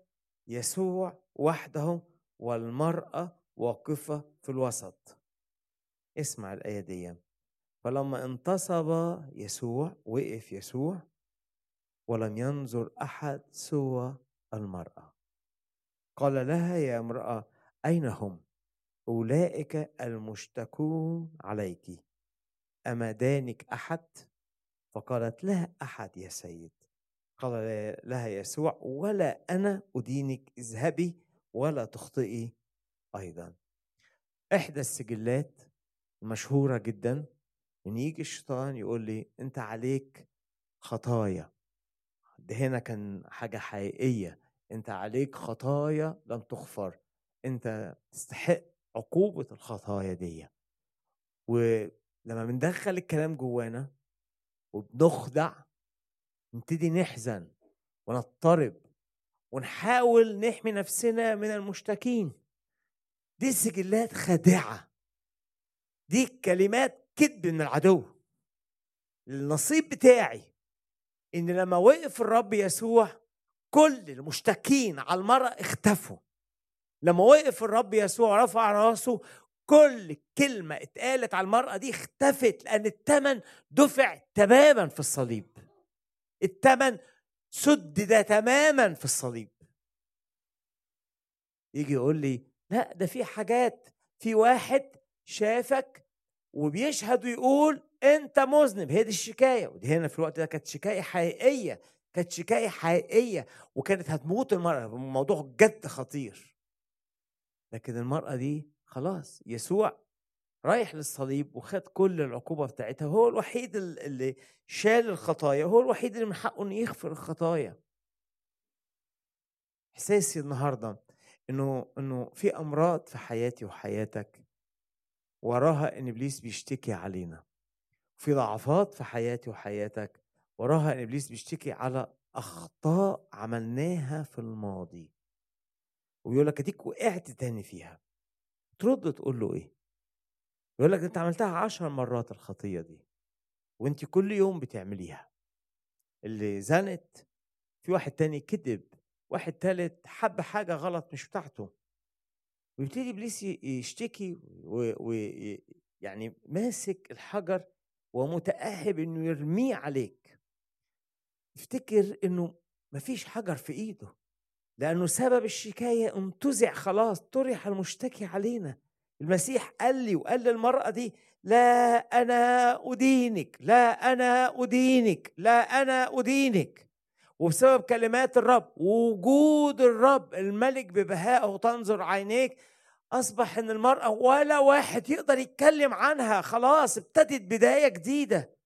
[SPEAKER 1] يسوع وحده والمرأة واقفة في الوسط. اسمع الآية دي فلما انتصب يسوع وقف يسوع ولم ينظر أحد سوى المرأة. قال لها يا امرأة أين هم؟ أولئك المشتكون عليك. أما دانك أحد؟ فقالت لا أحد يا سيد. قال لها يسوع ولا أنا أدينك اذهبي ولا تخطئي أيضا. إحدى السجلات المشهوره جدا إن يجي الشيطان يقول لي أنت عليك خطايا. ده هنا كان حاجة حقيقية أنت عليك خطايا لم تغفر أنت تستحق عقوبة الخطايا دي. ولما بندخل الكلام جوانا وبنخدع نبتدي نحزن ونضطرب ونحاول نحمي نفسنا من المشتكين. دي سجلات خادعة. دي كلمات كذب من العدو. النصيب بتاعي إن لما وقف الرب يسوع كل المشتكين على المرأة اختفوا. لما وقف الرب يسوع رفع راسه كل كلمة اتقالت على المرأة دي اختفت لأن الثمن دفع تماما في الصليب. الثمن سدد تماما في الصليب. يجي يقول لي لا ده في حاجات في واحد شافك وبيشهد ويقول أنت مذنب. هي دي الشكاية ودي هنا في الوقت ده كانت شكاية حقيقية كانت شكاية حقيقية وكانت هتموت المرأة. الموضوع جد خطير. لكن المرأة دي خلاص يسوع رايح للصليب وخد كل العقوبة بتاعتها. هو الوحيد اللي شال الخطايا هو الوحيد اللي من حقه إنه يغفر الخطايا. إحساسي النهارده انه إنه في أمراض في حياتي وحياتك وراها ان ابليس بيشتكي علينا. في ضعفات في حياتي وحياتك وراها ان ابليس بيشتكي على أخطاء عملناها في الماضي. ويقول لك أديك وقعت تاني فيها. ترد تقول له إيه؟ يقول لك أنت عملتها عشر مرات الخطية دي وأنت كل يوم بتعمليها. اللي زنت في واحد تاني كذب واحد تالت حب حاجة غلط مش بتاعته. ويبتدي إبليس يشتكي ويعني ماسك الحجر ومتأهب إنه يرميه عليك. افتكر إنه مفيش حجر في إيده لأنه سبب الشكاية انتزع خلاص طرح المشتكي علينا. المسيح قال لي وقال للمرأة دي لا أنا أدينك لا أنا أدينك لا أنا أدينك. وبسبب كلمات الرب وجود الرب الملك ببهائه تنظر عينيك أصبح إن المرأة ولا واحد يقدر يتكلم عنها خلاص ابتدت بداية جديدة.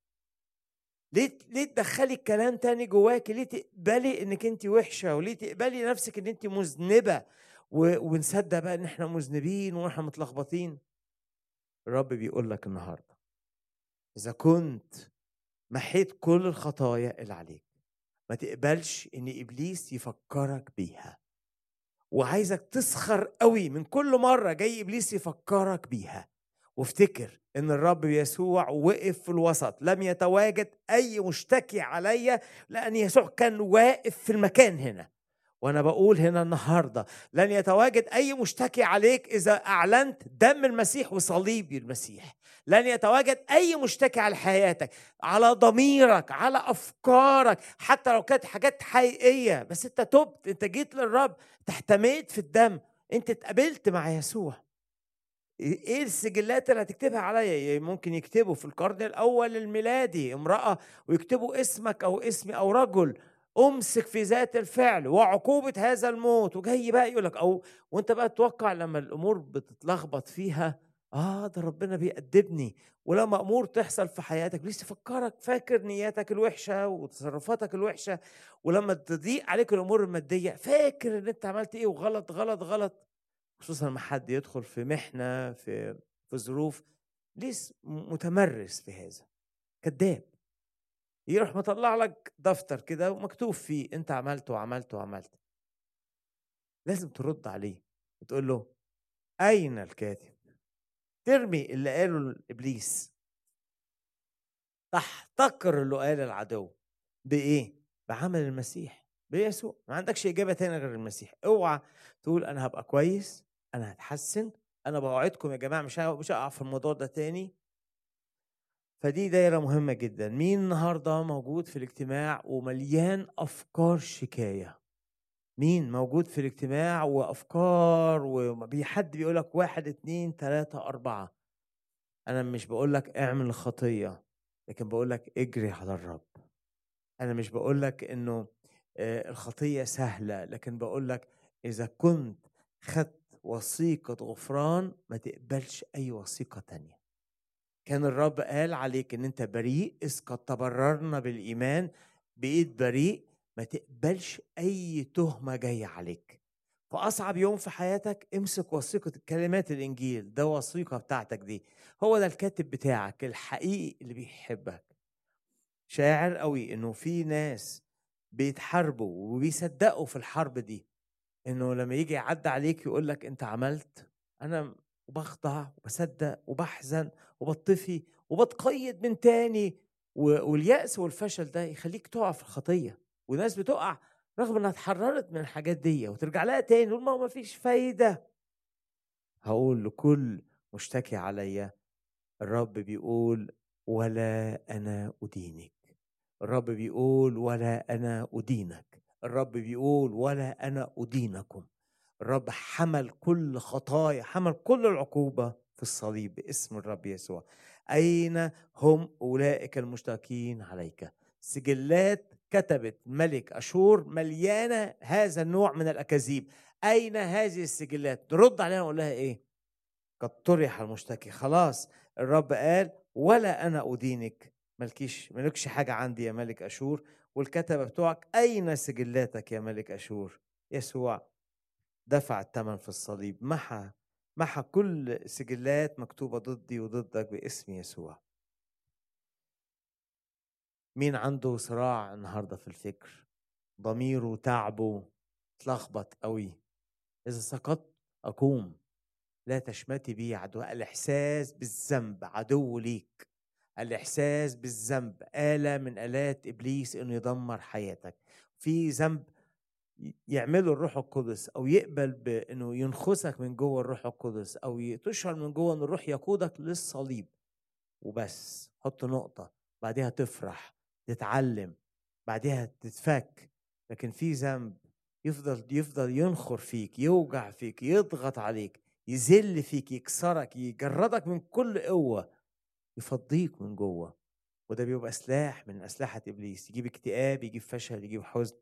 [SPEAKER 1] ليه ليه تدخلي الكلام تاني جواكي؟ ليه تقبلي إنك أنت وحشة؟ وليه تقبلي نفسك إن أنت مذنبة؟ ونصدق بقى إن إحنا مذنبين وإحنا متلخبطين. الرب بيقول لك النهارده إذا كنت محيت كل الخطايا اللي عليك ما تقبلش إن إبليس يفكرك بيها. وعايزك تسخر قوي من كل مرة جاي إبليس يفكرك بيها. وافتكر إن الرب يسوع وقف في الوسط لم يتواجد أي مشتكي عليا لأن يسوع كان واقف في المكان هنا. وأنا بقول هنا النهارده لن يتواجد أي مشتكي عليك إذا أعلنت دم المسيح وصليب المسيح. لن يتواجد أي مشتكي على حياتك على ضميرك على أفكارك حتى لو كانت حاجات حقيقية بس أنت تبت أنت جيت للرب تحتميت في الدم أنت اتقابلت مع يسوع. إيه السجلات اللي هتكتبها عليا؟ ممكن يكتبوا في القرن الأول الميلادي امرأة ويكتبوا اسمك أو اسمي أو رجل. امسك في ذات الفعل وعقوبة هذا الموت. وجاي بقى يقول لك أو وأنت بقى تتوقع لما الأمور بتتلخبط فيها آه ده ربنا بيأدبني ولما امور تحصل في حياتك لسه تفكرك فاكر نياتك الوحشة وتصرفاتك الوحشة ولما تضيق عليك الأمور المادية فاكر إن أنت عملت إيه وغلط غلط غلط. خصوصا لما حد يدخل في محنة في في ظروف ليس متمرس في هذا كذاب. يروح مطلع لك دفتر كده ومكتوب فيه أنت عملت وعملت وعملت. لازم ترد عليه وتقول له أين الكاتب؟ ترمي اللي قاله ابليس تحتقر اللي قال العدو. بإيه؟ بعمل المسيح. بيسوع. ما عندكش إجابة تانية غير المسيح. اوعى تقول أنا هبقى كويس أنا هتحسن أنا بوعدكم يا جماعة مش مش هقع في الموضوع ده تاني. فدي دايرة مهمة جدا. مين النهاردة موجود في الاجتماع ومليان أفكار شكاية؟ مين موجود في الاجتماع وأفكار وحد بيقولك واحد اتنين تلاتة أربعة. أنا مش بقولك اعمل خطية لكن بقولك اجري على الرب. أنا مش بقولك إنه آه، الخطية سهلة لكن بقولك إذا كنت خدت وثيقة غفران ما تقبلش أي وثيقة تانية. كان الرب قال عليك إن أنت بريء إذ قد تبررنا بالإيمان بإيد بريء ما تقبلش أي تهمة جاية عليك. فأصعب يوم في حياتك امسك وثيقة كلمات الإنجيل ده وثيقة بتاعتك دي. هو ده الكاتب بتاعك الحقيقي اللي بيحبك. شاعر قوي إنه في ناس بيتحاربوا وبيصدقوا في الحرب دي إنه لما يجي يعدي عليك يقول لك أنت عملت أنا وبخضع وبصدق وبحزن وبطفي وبتقيد من تاني واليأس والفشل ده يخليك تقع في الخطية. وناس بتقع رغم إنها اتحررت من الحاجات دي وترجع لها تاني تقول ما هو مفيش فايدة. هقول لكل مشتكي عليا الرب بيقول ولا أنا أدينك. الرب بيقول ولا أنا أدينك. الرب بيقول ولا أنا أدينكم. الرب حمل كل خطايا حمل كل العقوبة في الصليب باسم الرب يسوع. أين هم أولئك المشتاقين عليك؟ سجلات كتبت ملك أشور مليانة هذا النوع من الأكاذيب. أين هذه السجلات؟ نرد عليها ونقول لها إيه؟ قد طرح المشتكي. خلاص الرب قال ولا أنا أدينك. ملكيش ملكش حاجة عندي يا ملك أشور والكتبة بتوعك. أين سجلاتك يا ملك أشور؟ يسوع دفع الثمن في الصليب. محى محى كل سجلات مكتوبة ضدي وضدك باسم يسوع. مين عنده صراع النهاردة في الفكر؟ ضميره تعبه اتلخبط قوي إذا سقطت أقوم. لا تشمتي بي عدو الإحساس بالذنب عدو ليك. الإحساس بالذنب آلة من آلات إبليس إنه يدمر حياتك. في ذنب يعمله الروح القدس أو يقبل بانه ينخسك من جوه الروح القدس أو تشعر من جوه إن الروح يقودك للصليب. وبس. حط نقطة. بعدها تفرح. تتعلم بعدها تتفك لكن في ذنب يفضل يفضل ينخر فيك يوجع فيك يضغط عليك يذل فيك يكسرك يجردك من كل قوة يفضيك من جوه. وده بيبقى سلاح من أسلحة إبليس يجيب اكتئاب يجيب فشل يجيب حزن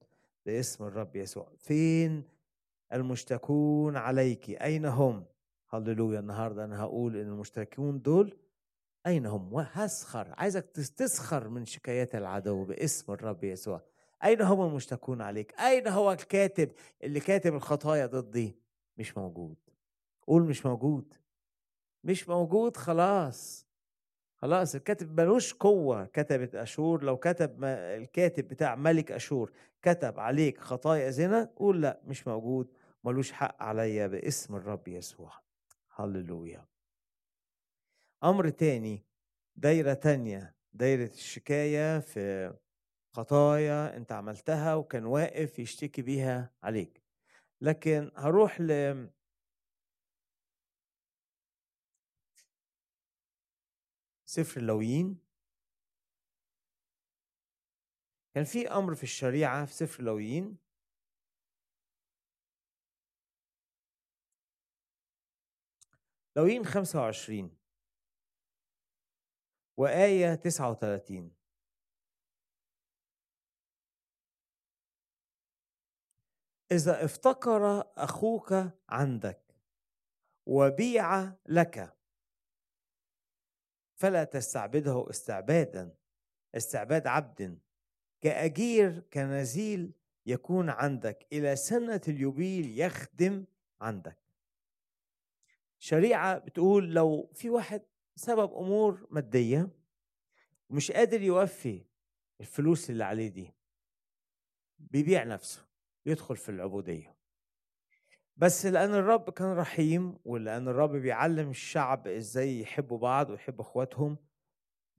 [SPEAKER 1] باسم الرب يسوع. فين المشتكون عليك؟ أين هم؟ هللويا النهاردة أنا هقول إن المشتكون دول أين هم؟ وهسخر. عايزك تستسخر من شكايات العدو باسم الرب يسوع. أين هم المشتكون عليك؟ أين هو الكاتب اللي كاتب الخطايا ضدي؟ مش موجود. قول مش موجود. مش موجود خلاص. خلاص الكاتب ملوش قوة. كتبت أشور. لو كتب الكاتب بتاع ملك أشور كتب عليك خطايا زنا قول لا مش موجود. ملوش حق عليا باسم الرب يسوع. هللويا. أمر تاني دايرة تانية دايرة الشكاية في خطايا أنت عملتها وكان واقف يشتكي بيها عليك. لكن هروح ل سفر اللويين. كان في أمر في الشريعة في سفر اللويين. لويين 25 وآية 39 إذا افتقر أخوك عندك وبيع لك فلا تستعبده استعبادا استعباد عبد. كأجير كنزيل يكون عندك إلى سنة اليوبيل يخدم عندك. شريعة بتقول لو في واحد سبب أمور مادية ومش قادر يوفي الفلوس اللي عليه دي. بيبيع نفسه يدخل في العبودية. بس لأن الرب كان رحيم ولأن الرب بيعلم الشعب إزاي يحبوا بعض ويحبوا إخواتهم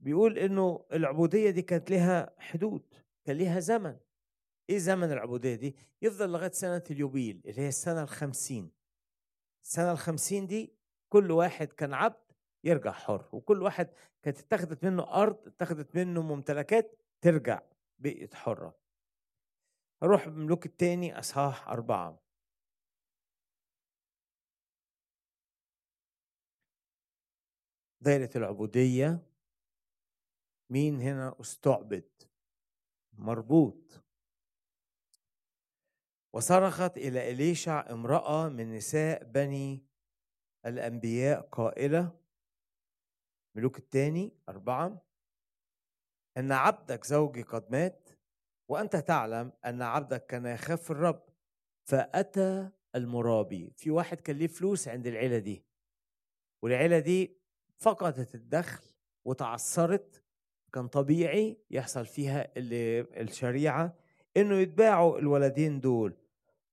[SPEAKER 1] بيقول إنه العبودية دي كانت لها حدود كان ليها زمن. إيه زمن العبودية دي؟ يفضل لغاية سنة اليوبيل اللي هي السنة الخمسين. السنة الخمسين دي كل واحد كان عبد يرجع حر وكل واحد كانت اتخذت منه أرض اتخذت منه ممتلكات ترجع بقيت حرة. هروح ملوك التاني أصحاح أربعة. دايرة العبودية مين هنا استعبد؟ مربوط. وصرخت إلى إليشع امرأة من نساء بني الأنبياء قائلة ملوك الثاني أربعة. أن عبدك زوجي قد مات وأنت تعلم أن عبدك كان يخاف الرب فأتى المرابي. في واحد كان ليه فلوس عند العيلة دي والعيلة دي فقدت الدخل وتعثرت. كان طبيعي يحصل فيها اللي الشريعة إنه يتباعوا الولدين دول.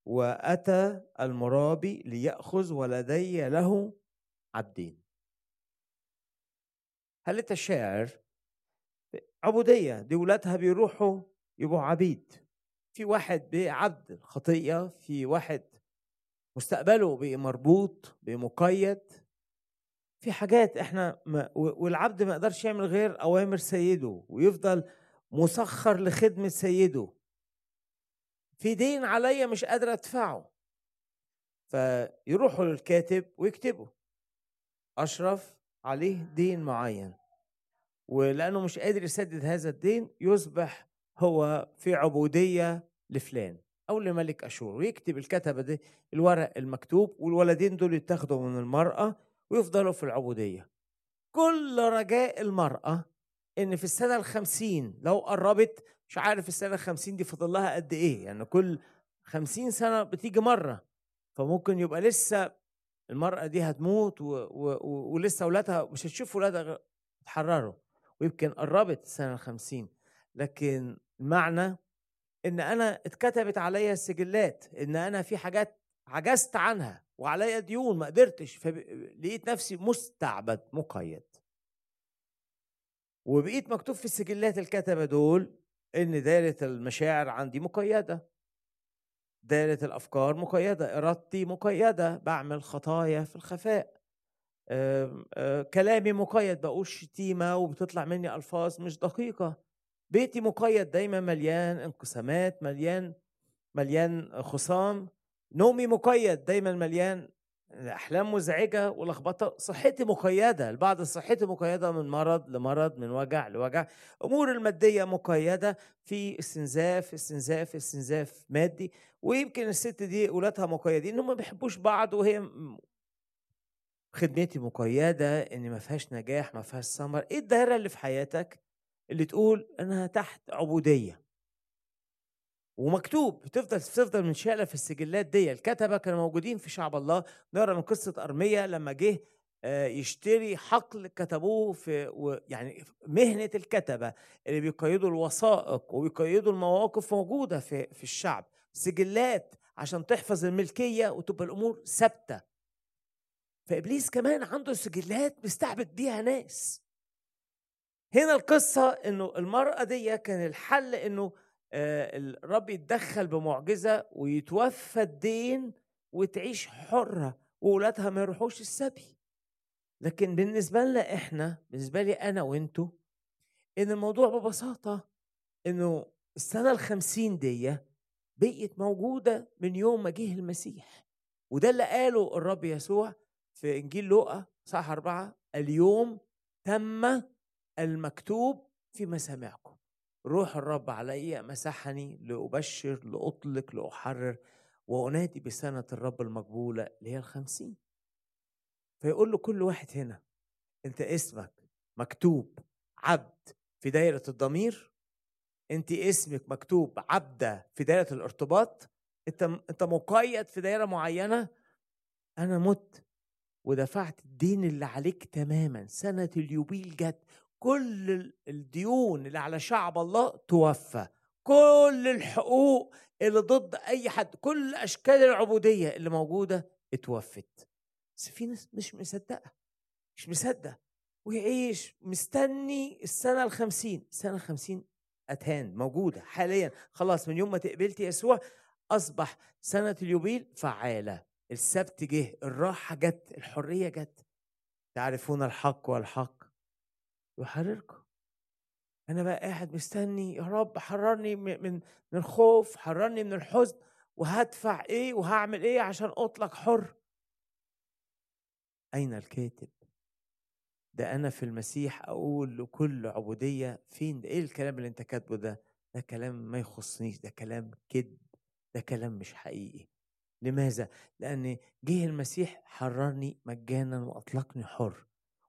[SPEAKER 1] وأتى المرابي ليأخذ ولدي له عبدين. هل أنت شاعر؟ عبودية دي ولادها بيروحوا يبقوا عبيد. في واحد بعبد الخطية في واحد مستقبله مربوط بمقيد. في حاجات إحنا ما والعبد ما يقدرش يعمل غير أوامر سيده ويفضل مسخر لخدمة سيده. في دين عليا مش قادر أدفعه. فيروحوا للكاتب ويكتبوا. أشرف عليه دين معين. ولأنه مش قادر يسدد هذا الدين يصبح هو في عبودية لفلان أو لملك أشور. ويكتب الكتبة دي الورق المكتوب والولدين دول يتاخدوا من المرأة ويفضلوا في العبودية. كل رجاء المرأة إن في السنة الخمسين لو قربت مش عارف السنة الخمسين دي فاضل لها قد إيه؟ يعني كل خمسين سنة بتيجي مرة فممكن يبقى لسه المرأة دي هتموت و... و... و... ولسه أولادها مش هتشوف أولادها اتحرروا ويمكن قربت السنة الخمسين لكن المعنى إن أنا اتكتبت عليا السجلات إن أنا في حاجات عجزت عنها وعليا ديون ما قدرتش فلقيت نفسي مستعبد مقيد. وبقيت مكتوب في السجلات الكتبة دول إن دائرة المشاعر عندي مقيدة. دائرة الأفكار مقيدة إرادتي مقيدة بعمل خطايا في الخفاء. آآ آآ كلامي مقيد بقول شتيمة وبتطلع مني ألفاظ مش دقيقة. بيتي مقيد دايما مليان انقسامات مليان مليان خصام. نومي مقيد دايما مليان أحلام مزعجة ولخبطة. صحتي مقيدة البعض صحتي مقيدة من مرض لمرض من وجع لوجع. امور المادية مقيدة في استنزاف استنزاف استنزاف مادي. ويمكن الست دي اولادها مقيدين انهم ما بيحبوش بعض وهي خدمتي مقيدة إن ما فيهاش نجاح ما فيهاش ثمر. إيه الدائره اللي في حياتك اللي تقول أنا تحت عبودية؟ ومكتوب بتفضل بتفضل منشاله في السجلات دي الكتبة كانوا موجودين في شعب الله. نقرأ من قصة ارميا لما جه آه، يشتري حقل كتبوه في يعني مهنة الكتبة اللي بيقيدوا الوثائق وبيقيدوا المواقف موجودة في في الشعب. سجلات عشان تحفظ الملكية وتبقى الأمور ثابتة. فإبليس كمان عنده سجلات مستعبد بيها ناس. هنا القصة إنه المرأة دي كان الحل إنه آه، الرب يتدخل بمعجزة ويتوفى الدين وتعيش حرة واولادها ما يروحوش السبي. لكن بالنسبة لنا إحنا بالنسبة لي أنا وانتو إن الموضوع ببساطة إنه السنة الخمسين دي بقيت موجودة من يوم ما جه المسيح. وده اللي قاله الرب يسوع في إنجيل لوقا صح أربعة اليوم تم المكتوب في مسامعكم. روح الرب علي مسحني لأبشر لأطلق لأحرر وأنادي بسنة الرب المقبولة اللي هي الخمسين. فيقول له كل واحد هنا أنت اسمك مكتوب عبد في دايرة الضمير؟ أنت اسمك مكتوب عبدة في دايرة الارتباط أنت أنت مقيد في دايرة معينة أنا مت. ودفعت الدين اللي عليك تماما. سنة اليوبيل جت. كل الديون اللي على شعب الله توفى. كل الحقوق اللي ضد أي حد. كل أشكال العبودية اللي موجودة اتوفت. بس في ناس مش مصدقة. مش مصدق ويعيش مستني السنة الخمسين. السنة الخمسين أتهان موجودة حاليا. خلاص من يوم ما تقبلت يسوع أصبح سنة اليوبيل فعالة. السبت جه الراحة جت الحرية جت. تعرفون الحق والحق؟ يحرركم. أنا بقى قاعد مستني يا رب حررني من من الخوف حررني من الحزن. وهدفع إيه؟ وهعمل إيه عشان أطلق حر؟ أين الكاتب؟ ده أنا في المسيح أقول لكل عبودية فين؟ ده إيه الكلام اللي أنت كاتبه ده؟ ده كلام ما يخصنيش ده كلام كذب ده كلام مش حقيقي. لماذا؟ لأن جه المسيح حررني مجانا وأطلقني حر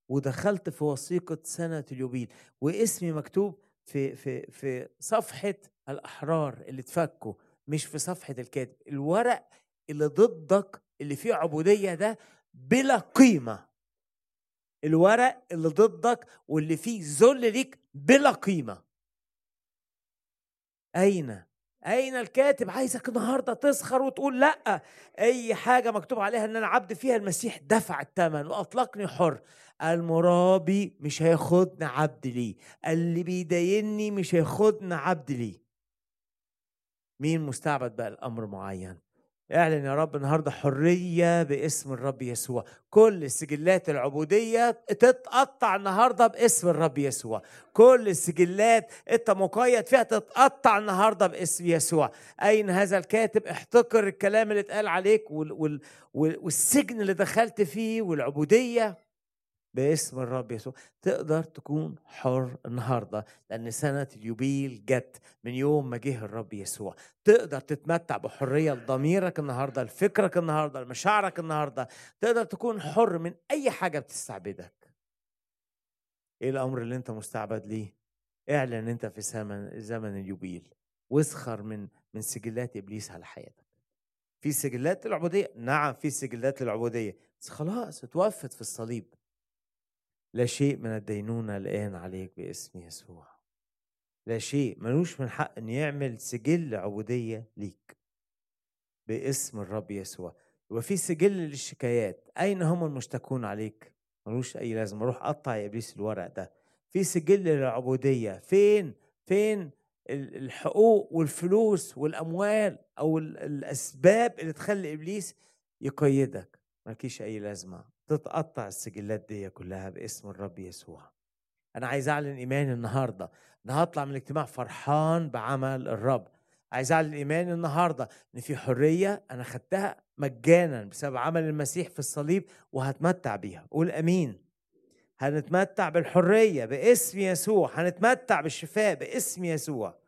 [SPEAKER 1] ودخلت في وثيقة سنة اليوبيل واسمي مكتوب في في في صفحة الأحرار اللي اتفكوا مش في صفحة الكاتب. الورق اللي ضدك اللي فيه عبودية ده بلا قيمة. الورق اللي ضدك واللي فيه ذل ليك بلا قيمة. أين؟ أين الكاتب عايزك النهارده تسخر وتقول لأ؟ أي حاجة مكتوب عليها إن أنا عبد فيها المسيح دفع الثمن وأطلقني حر. المرابي مش هياخدني عبد ليه. اللي بيدايني مش هياخدني عبد ليه. مين مستعبد بقى الامر معين؟ اعلن يا رب النهارده حرية باسم الرب يسوع. كل سجلات العبودية تتقطع النهارده باسم الرب يسوع. كل السجلات انت مقيد فيها تتقطع النهارده باسم يسوع. أين هذا الكاتب؟ احتقر الكلام اللي اتقال عليك وال وال والسجن اللي دخلت فيه والعبودية. باسم الرب يسوع. تقدر تكون حر النهارده لأن سنة اليوبيل جت من يوم ما جه الرب يسوع. تقدر تتمتع بحرية لضميرك النهارده لفكرك النهارده لمشاعرك النهارده. تقدر تكون حر من أي حاجة بتستعبدك. إيه الأمر اللي أنت مستعبد ليه؟ اعلن أنت في زمن زمن اليوبيل. واسخر من من سجلات إبليس على حياتك. في سجلات العبودية. نعم في سجلات العبودية. بس خلاص اتوفت في الصليب. لا شيء من الدينونة الآن عليك باسم يسوع. لا شيء ملوش من حق أن يعمل سجل عبودية ليك. باسم الرب يسوع. وفي سجل للشكايات. أين هم المشتكون عليك؟ ملوش أي لازمة. روح قطع يا إبليس الورق ده. في سجل للعبودية. فين؟ فين الحقوق والفلوس والأموال أو الأسباب اللي تخلي إبليس يقيدك؟ مالكيش أي لازمة. تتقطع السجلات دي كلها باسم الرب يسوع. أنا عايز أعلن إيماني النهارده إن هطلع من الاجتماع فرحان بعمل الرب. عايز أعلن إيماني النهارده إن في حرية أنا خدتها مجانا بسبب عمل المسيح في الصليب وهتمتع بيها. قول آمين. هنتمتع بالحرية باسم يسوع. هنتمتع بالشفاء باسم يسوع.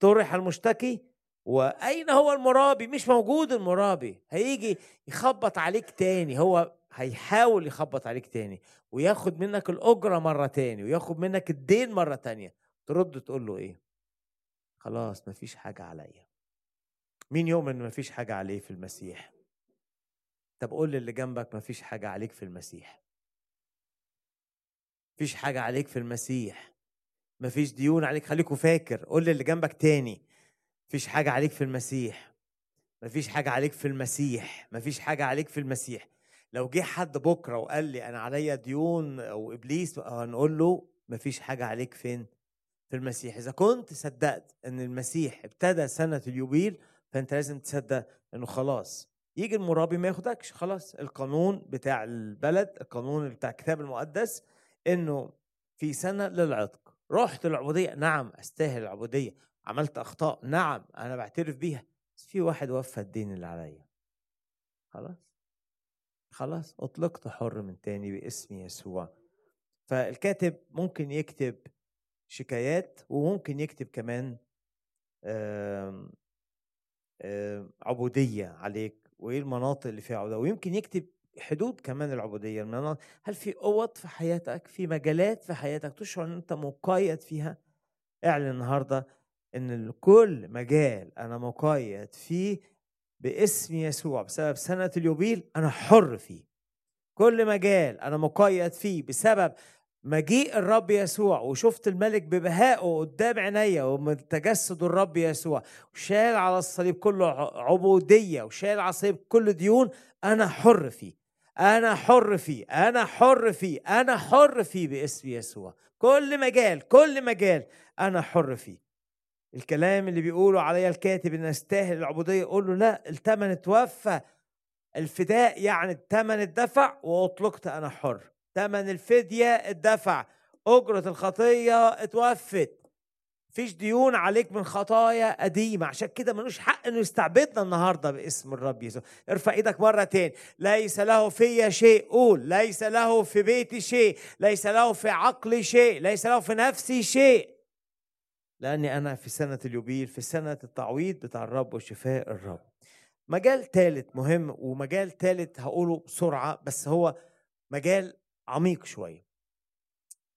[SPEAKER 1] طرح المشتكي وأين هو المرابي؟ مش موجود المرابي. هيجي يخبط عليك تاني. هو هيحاول يخبط عليك تاني وياخد منك الأجرة مرة تاني وياخد منك الدين مرة تانية ترد تقول له إيه؟ خلاص مفيش حاجة عليا. مين يؤمن إن مفيش حاجة عليه في المسيح؟ طب قول للي جنبك مفيش حاجة عليك في المسيح. مفيش حاجة عليك في المسيح. مفيش ديون عليك. خليكوا فاكر. قول للي جنبك تاني. مفيش حاجة عليك في المسيح. مفيش حاجة عليك في المسيح. مفيش حاجة عليك في المسيح. لو جه حد بكرة وقال لي أنا عليا ديون أو ابليس هنقول له مفيش حاجة عليك فين؟ في المسيح. إذا كنت صدقت إن المسيح ابتدى سنة اليوبيل فأنت لازم تصدق إنه خلاص. يجي المرابي ما ياخدكش خلاص. القانون بتاع البلد القانون بتاع الكتاب المقدس إنه في سنة للعتق. رحت العبوديه نعم أستاهل العبودية. عملت أخطاء. نعم أنا بعترف بيها. بس في واحد وفى الدين اللي عليا. خلاص. خلاص أطلقت حر من تاني باسم يسوع. فالكاتب ممكن يكتب شكايات وممكن يكتب كمان عبودية عليك. وإيه المناطق اللي فيها عبودية؟ ويمكن يكتب حدود كمان العبودية. هل في قوط في حياتك؟ في مجالات في حياتك تشعر إن أنت مقيد فيها؟ اعلن النهاردة إن كل مجال أنا مقيد فيه باسم يسوع بسبب سنة اليوبيل أنا حر فيه. كل مجال أنا مقيد فيه بسبب مجيء الرب يسوع وشفت الملك ببهائه قدام عينيا ومن تجسد الرب يسوع وشال على الصليب كله عبودية وشال على الصليب كل ديون أنا حر فيه. أنا حر فيه أنا حر فيه أنا حر فيه باسم يسوع. كل مجال كل مجال أنا حر فيه. الكلام اللي بيقوله عليا الكاتب إن استاهل العبودية يقول له لأ الثمن اتوفى الفداء يعني الثمن اتدفع وأطلقت أنا حر. ثمن الفدية اتدفع أجرة الخطية اتوفت. مفيش ديون عليك من خطايا قديمة. عشان كده ملوش حق إنه يستعبدنا النهاردة باسم الرب يسوع. ارفع إيدك مرة تاني. ليس له في شيء قول. ليس له في بيتي شيء ليس له في عقلي شيء ليس له في نفسي شيء. لأني أنا في سنة اليوبيل في سنة التعويض بتاع الرب وشفاء الرب. مجال ثالث مهم ومجال ثالث هقوله بسرعة بس هو مجال عميق شوية.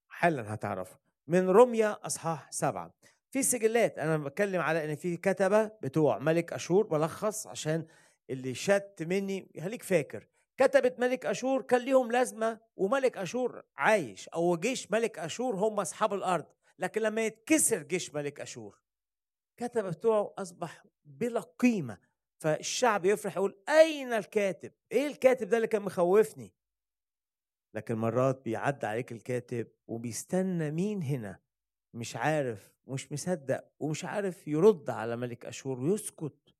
[SPEAKER 1] حالا هتعرفه. من رمية أصحاح سبعة. في سجلات أنا بتكلم على إن في كتبة بتوع ملك أشور بلخص عشان اللي شت مني خليك فاكر. كتبت ملك أشور كان ليهم لازمة وملك أشور عايش أو جيش ملك أشور هم أصحاب الأرض. لكن لما يتكسر جيش ملك أشور كتب بتوعه أصبح بلا قيمة فالشعب يفرح يقول أين الكاتب؟ إيه الكاتب ده اللي كان مخوفني؟ لكن مرات بيعدي عليك الكاتب وبيستنى مين هنا مش عارف مش مصدق ومش عارف يرد على ملك أشور ويسكت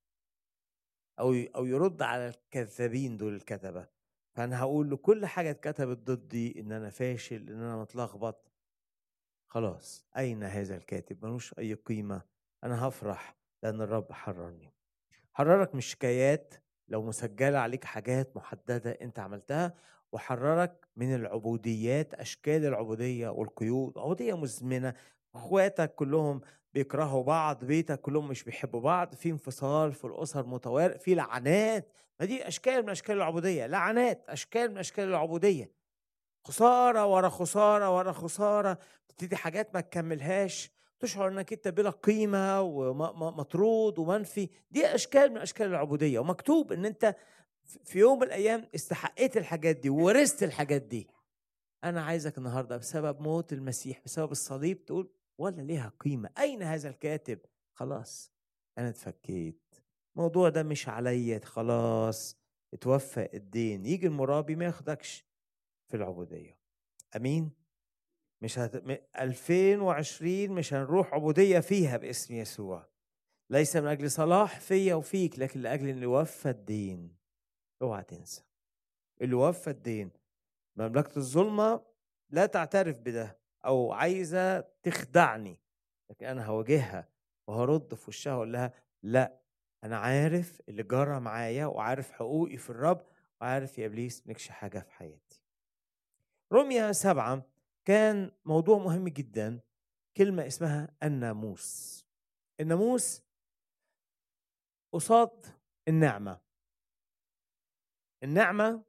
[SPEAKER 1] أو أو يرد على الكذابين دول الكتبة فأنا هقول له كل حاجة اتكتبت ضدي إن أنا فاشل إن أنا متلخبط خلاص أين هذا الكاتب؟ ملوش أي قيمة. أنا هفرح لأن الرب حررني. حررك من شكايات لو مسجلة عليك حاجات محددة أنت عملتها وحررك من العبوديات أشكال العبودية والقيود. عبودية مزمنة أخواتك كلهم بيكرهوا بعض بيتك كلهم مش بيحبوا بعض في انفصال في الأسر متوارد في لعنات. ما دي أشكال من أشكال العبودية. لعنات أشكال من أشكال العبودية. خسارة ورا خسارة ورا خسارة تبتدي حاجات ما تكملهاش تشعر إنك أنت بلا قيمة ومطرود ومنفي. دي أشكال من أشكال العبودية ومكتوب إن أنت في يوم من الأيام استحقيت الحاجات دي وورثت الحاجات دي. أنا عايزك النهارده بسبب موت المسيح بسبب الصليب تقول ولا ليها قيمة. أين هذا الكاتب؟ خلاص أنا اتفكيت. الموضوع ده مش عليا خلاص اتوفى الدين. يجي المرابي ما ياخدكش. في العبودية. أمين؟ مش هت... 2020 مش هنروح عبودية فيها باسم يسوع. ليس من أجل صلاح فيا وفيك لكن لأجل إن يوفى الدين. اوعى تنسى. اللي وفى الدين. مملكة الظلمة لا تعترف بده أو عايزة تخدعني لكن أنا هواجهها وهرد في وشها وأقول لها لا أنا عارف اللي جرى معايا وعارف حقوقي في الرب وعارف يا إبليس ملكش حاجة في حياتي. رمية سبعة كان موضوع مهم جدا كلمة اسمها الناموس. الناموس قصاد النعمة. النعمة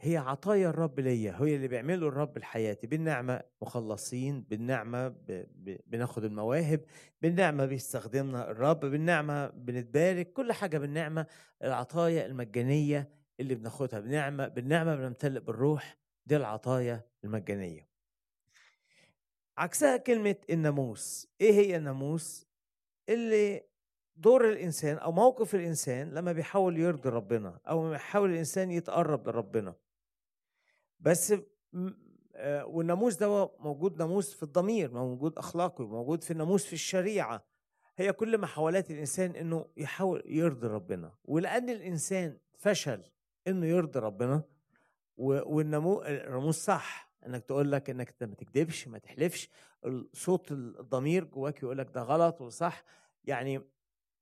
[SPEAKER 1] هي عطايا الرب ليا هي اللي بيعمله الرب لحياتي. بالنعمة مخلصين بالنعمة ب... ب... بناخد المواهب بالنعمة بيستخدمنا الرب بالنعمة بنتبارك كل حاجة بالنعمة العطايا المجانية اللي بناخدها. بالنعمة بالنعمة بنمتلئ بالروح دي العطايا المجانية. عكسها كلمة الناموس. إيه هي الناموس؟ اللي دور الإنسان أو موقف الإنسان لما بيحاول يرضي ربنا أو بيحاول الإنسان يتقرب لربنا. بس آه، والناموس ده موجود ناموس في الضمير موجود أخلاقي موجود في الناموس في الشريعة. هي كل محاولات الإنسان إنه يحاول يرضي ربنا. ولأن الإنسان فشل إنه يرضي ربنا والناموس صح. إنك تقول لك إنك انت ما تكذبش ما تحلفش صوت الضمير جواك يقول لك ده غلط وصح. يعني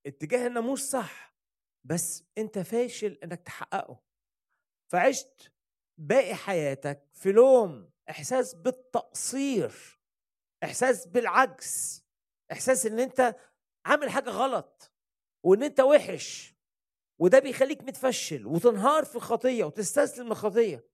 [SPEAKER 1] اتجاه الناموس صح بس أنت فاشل إنك تحققه. فعشت باقي حياتك في لوم إحساس بالتقصير إحساس بالعجز إحساس إن أنت عامل حاجة غلط وإن أنت وحش. وده بيخليك متفشل وتنهار في الخطية وتستسلم للخطية.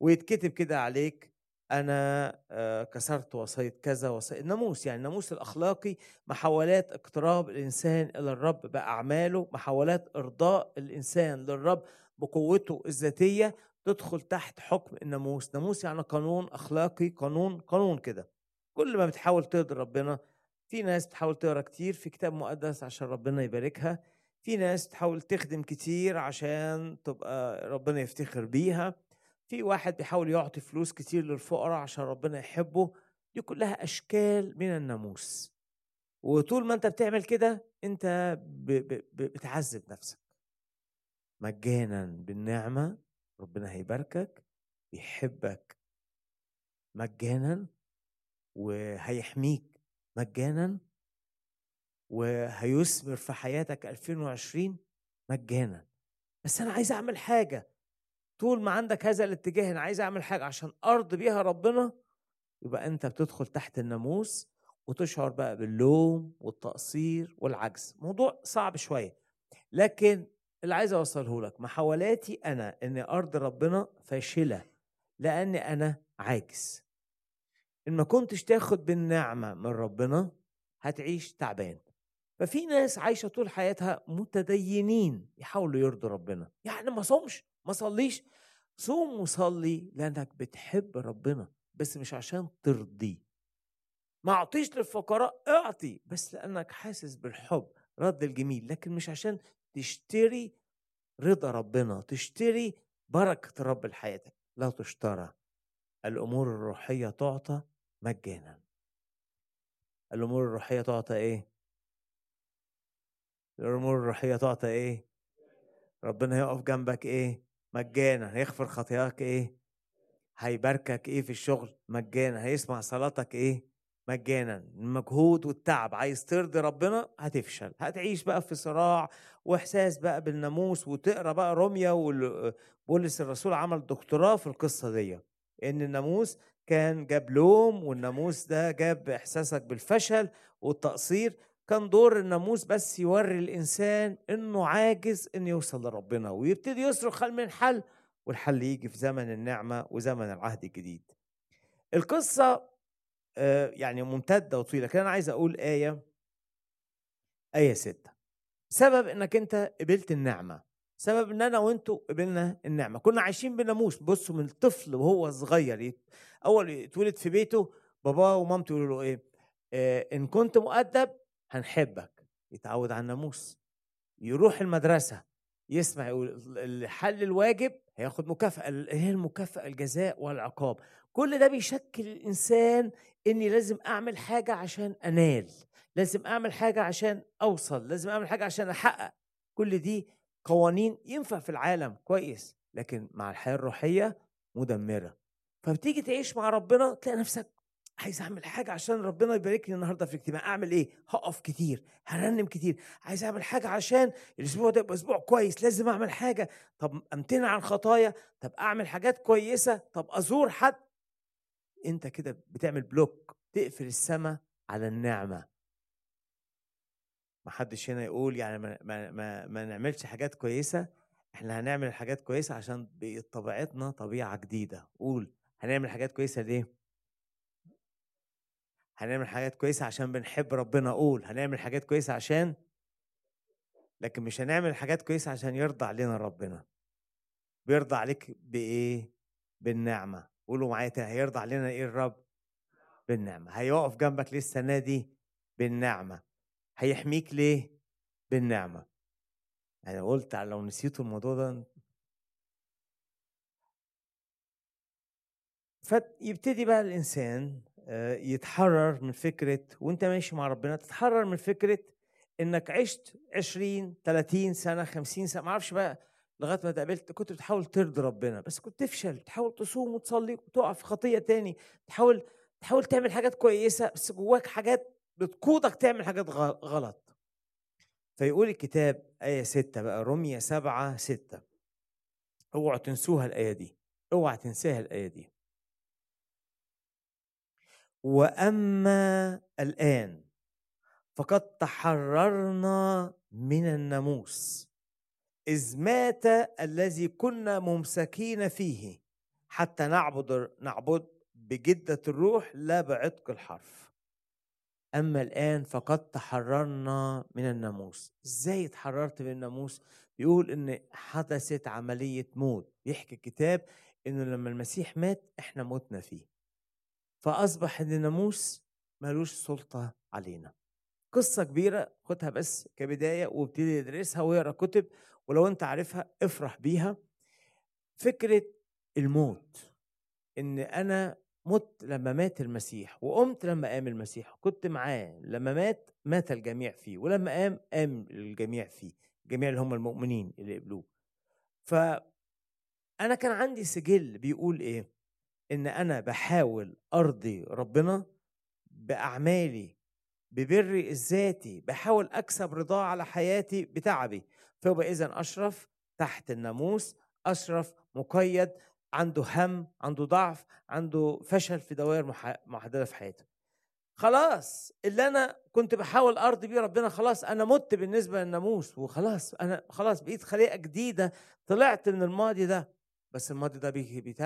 [SPEAKER 1] ويتكتب كده عليك أنا آه، كسرت وصيه كذا وصيه الناموس يعني الناموس الأخلاقي محاولات اقتراب الإنسان إلى الرب بأعماله محاولات إرضاء الإنسان للرب بقوته الذاتية تدخل تحت حكم الناموس. ناموس يعني قانون أخلاقي قانون قانون كده. كل ما بتحاول ترضي ربنا في ناس بتحاول تقرأ كتير في كتاب مقدس عشان ربنا يباركها. في ناس تحاول تخدم كتير عشان تبقى ربنا يفتخر بيها في واحد بيحاول يعطي فلوس كتير للفقراء عشان ربنا يحبه دي كلها أشكال من الناموس. وطول ما أنت بتعمل كده أنت بتعذب نفسك. مجانا بالنعمة ربنا هيباركك بيحبك مجانا وهيحميك مجانا وهيثمر في حياتك 2020 مجانا. بس أنا عايز أعمل حاجة. طول ما عندك هذا الاتجاه أنا عايز أعمل حاجة عشان أرضي بيها ربنا يبقى أنت بتدخل تحت الناموس وتشعر بقى باللوم والتقصير والعجز. موضوع صعب شوية. لكن اللي عايز أوصله لك محاولاتي أنا ان ارض ربنا فاشلة لأني أنا عاجز. إن ما كنتش تاخد بالنعمة من ربنا هتعيش تعبان. ففي ناس عايشة طول حياتها متدينين يحاولوا يرضوا ربنا. يعني ما صومش ما صليش. صوم وصلي لأنك بتحب ربنا بس مش عشان ترضيه. ما أعطيش للفقراء أعطي بس لأنك حاسس بالحب رد الجميل. لكن مش عشان تشتري رضا ربنا تشتري بركة الرب لحياتك. لا تشترى. الأمور الروحية تعطى مجانا. الأمور الروحية تعطى إيه؟ الأمور الروحية تعطى إيه؟ ربنا يقف جنبك إيه؟ مجانا هيغفر خطاياك إيه؟ هيباركك إيه في الشغل؟ مجانا هيسمع صلاتك إيه؟ مجانا المجهود والتعب عايز ترضي ربنا هتفشل هتعيش بقى في صراع وإحساس بقى بالناموس وتقرأ بقى روميا وبولس الرسول عمل دكتوراه في القصة دي إن الناموس كان جاب لوم والناموس ده جاب إحساسك بالفشل والتقصير كان دور الناموس بس يوري الإنسان إنه عاجز انه يوصل لربنا ويبتدي يصرخ من الحل والحل يجي في زمن النعمة وزمن العهد الجديد. القصة يعني ممتدة وطويلة لكن أنا عايز أقول آية آية ستة. سبب إنك أنت قبلت النعمة. سبب إن أنا وأنتوا قبلنا النعمة. كنا عايشين بناموس بصوا من الطفل وهو صغير أول يتولد في بيته باباه ومامته يقولوا له إيه؟ آه إن كنت مؤدب هنحبك يتعود على الناموس يروح المدرسة يسمع يقول حل الواجب هياخد مكافأة هي المكافأة الجزاء والعقاب. كل ده بيشكل الإنسان إني لازم أعمل حاجة عشان أنال لازم أعمل حاجة عشان أوصل لازم أعمل حاجة عشان أحقق. كل دي قوانين ينفع في العالم كويس لكن مع الحياة الروحية مدمرة. فبتيجي تعيش مع ربنا تلاقي نفسك عايز اعمل حاجة عشان ربنا يباركني النهارده في الاجتماع اعمل إيه؟ هقف كتير هرنم كتير. عايز اعمل حاجة عشان الأسبوع ده يبقى أسبوع كويس لازم اعمل حاجة. طب امتنع عن خطايا طب اعمل حاجات كويسة طب ازور حد. انت كده بتعمل بلوك تقفل السماء على النعمة. ما حدش هنا يقول يعني ما, ما, ما, ما نعملش حاجات كويسة. إحنا هنعمل حاجات كويسة عشان طبيعتنا طبيعة جديدة. قول هنعمل حاجات كويسة ليه؟ هنعمل حاجات كويسة عشان بنحب ربنا قول هنعمل حاجات كويسة عشان؟ لكن مش هنعمل حاجات كويسة عشان يرضى علينا ربنا. بيرضى عليك بإيه؟ بالنعمة. قولوا معايا تاني هيرضى علينا إيه الرب؟ بالنعمة. هيقف جنبك ليه السنة دي؟ بالنعمة. هيحميك ليه؟ بالنعمة. يعني قلت لو نسيتوا الموضوع ده فيبتدي بقى الإنسان يتحرر من فكرة وانت ماشي مع ربنا تتحرر من فكرة إنك عشت 20 30 سنة 50 سنة ما أعرفش بقى لغاية ما تقابلت كنت بتحاول ترضي ربنا بس كنت تفشل تحاول تصوم وتصلي وتقع في خطية تاني تحاول تحاول تعمل حاجات كويسة بس جواك حاجات بتقودك تعمل حاجات غلط. فيقول الكتاب آية ستة بقى رمية سبعة ستة. اوعوا تنسوها الآية دي اوعى تنساها الآية دي. وأما الآن فقد تحررنا من الناموس. إذ مات الذي كنا ممسكين فيه. حتى نعبد نعبد بجدة الروح لا بعتق الحرف. أما الآن فقد تحررنا من الناموس. إزاي اتحررت من الناموس؟ بيقول إن حدثت عملية موت. بيحكي الكتاب إنه لما المسيح مات إحنا متنا فيه. فأصبح إن الناموس ملوش سلطة علينا. قصة كبيرة خدها بس كبداية وابتدي ادرسها واقرا كتب ولو أنت عارفها افرح بيها. فكرة الموت إن أنا مت لما مات المسيح وقمت لما قام المسيح كنت معاه لما مات مات الجميع فيه ولما قام قام الجميع فيه الجميع اللي هم المؤمنين اللي قبلوه. فأنا كان عندي سجل بيقول إيه؟ إن أنا بحاول أرضي ربنا بأعمالي ببري الذاتي بحاول أكسب رضاه على حياتي بتعبي. فيبقى إذا أشرف تحت الناموس أشرف مقيد عنده هم عنده ضعف عنده فشل في دوائر محددة في حياته. خلاص اللي أنا كنت بحاول أرضي بيه ربنا خلاص أنا مت بالنسبة للناموس وخلاص أنا خلاص بقيت خليقة جديدة طلعت من الماضي ده. بس الماضي ده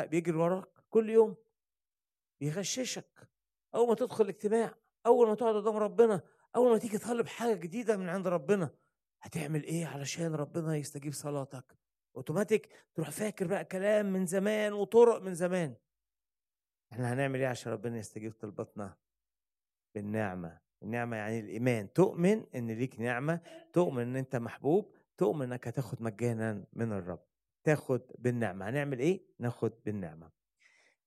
[SPEAKER 1] بيجري وراك. كل يوم بيغششك أول ما تدخل الاجتماع أول ما تقعد قدام ربنا أول ما تيجي تطلب حاجة جديدة من عند ربنا هتعمل إيه علشان ربنا يستجيب صلاتك؟ أوتوماتيك تروح فاكر بقى كلام من زمان وطرق من زمان. إحنا هنعمل إيه عشان ربنا يستجيب طلباتنا؟ بالنعمة. النعمة يعني الإيمان. تؤمن إن ليك نعمة تؤمن إن أنت محبوب تؤمن إنك هتاخد مجانا من الرب. تاخد بالنعمة. هنعمل إيه؟ ناخد بالنعمة.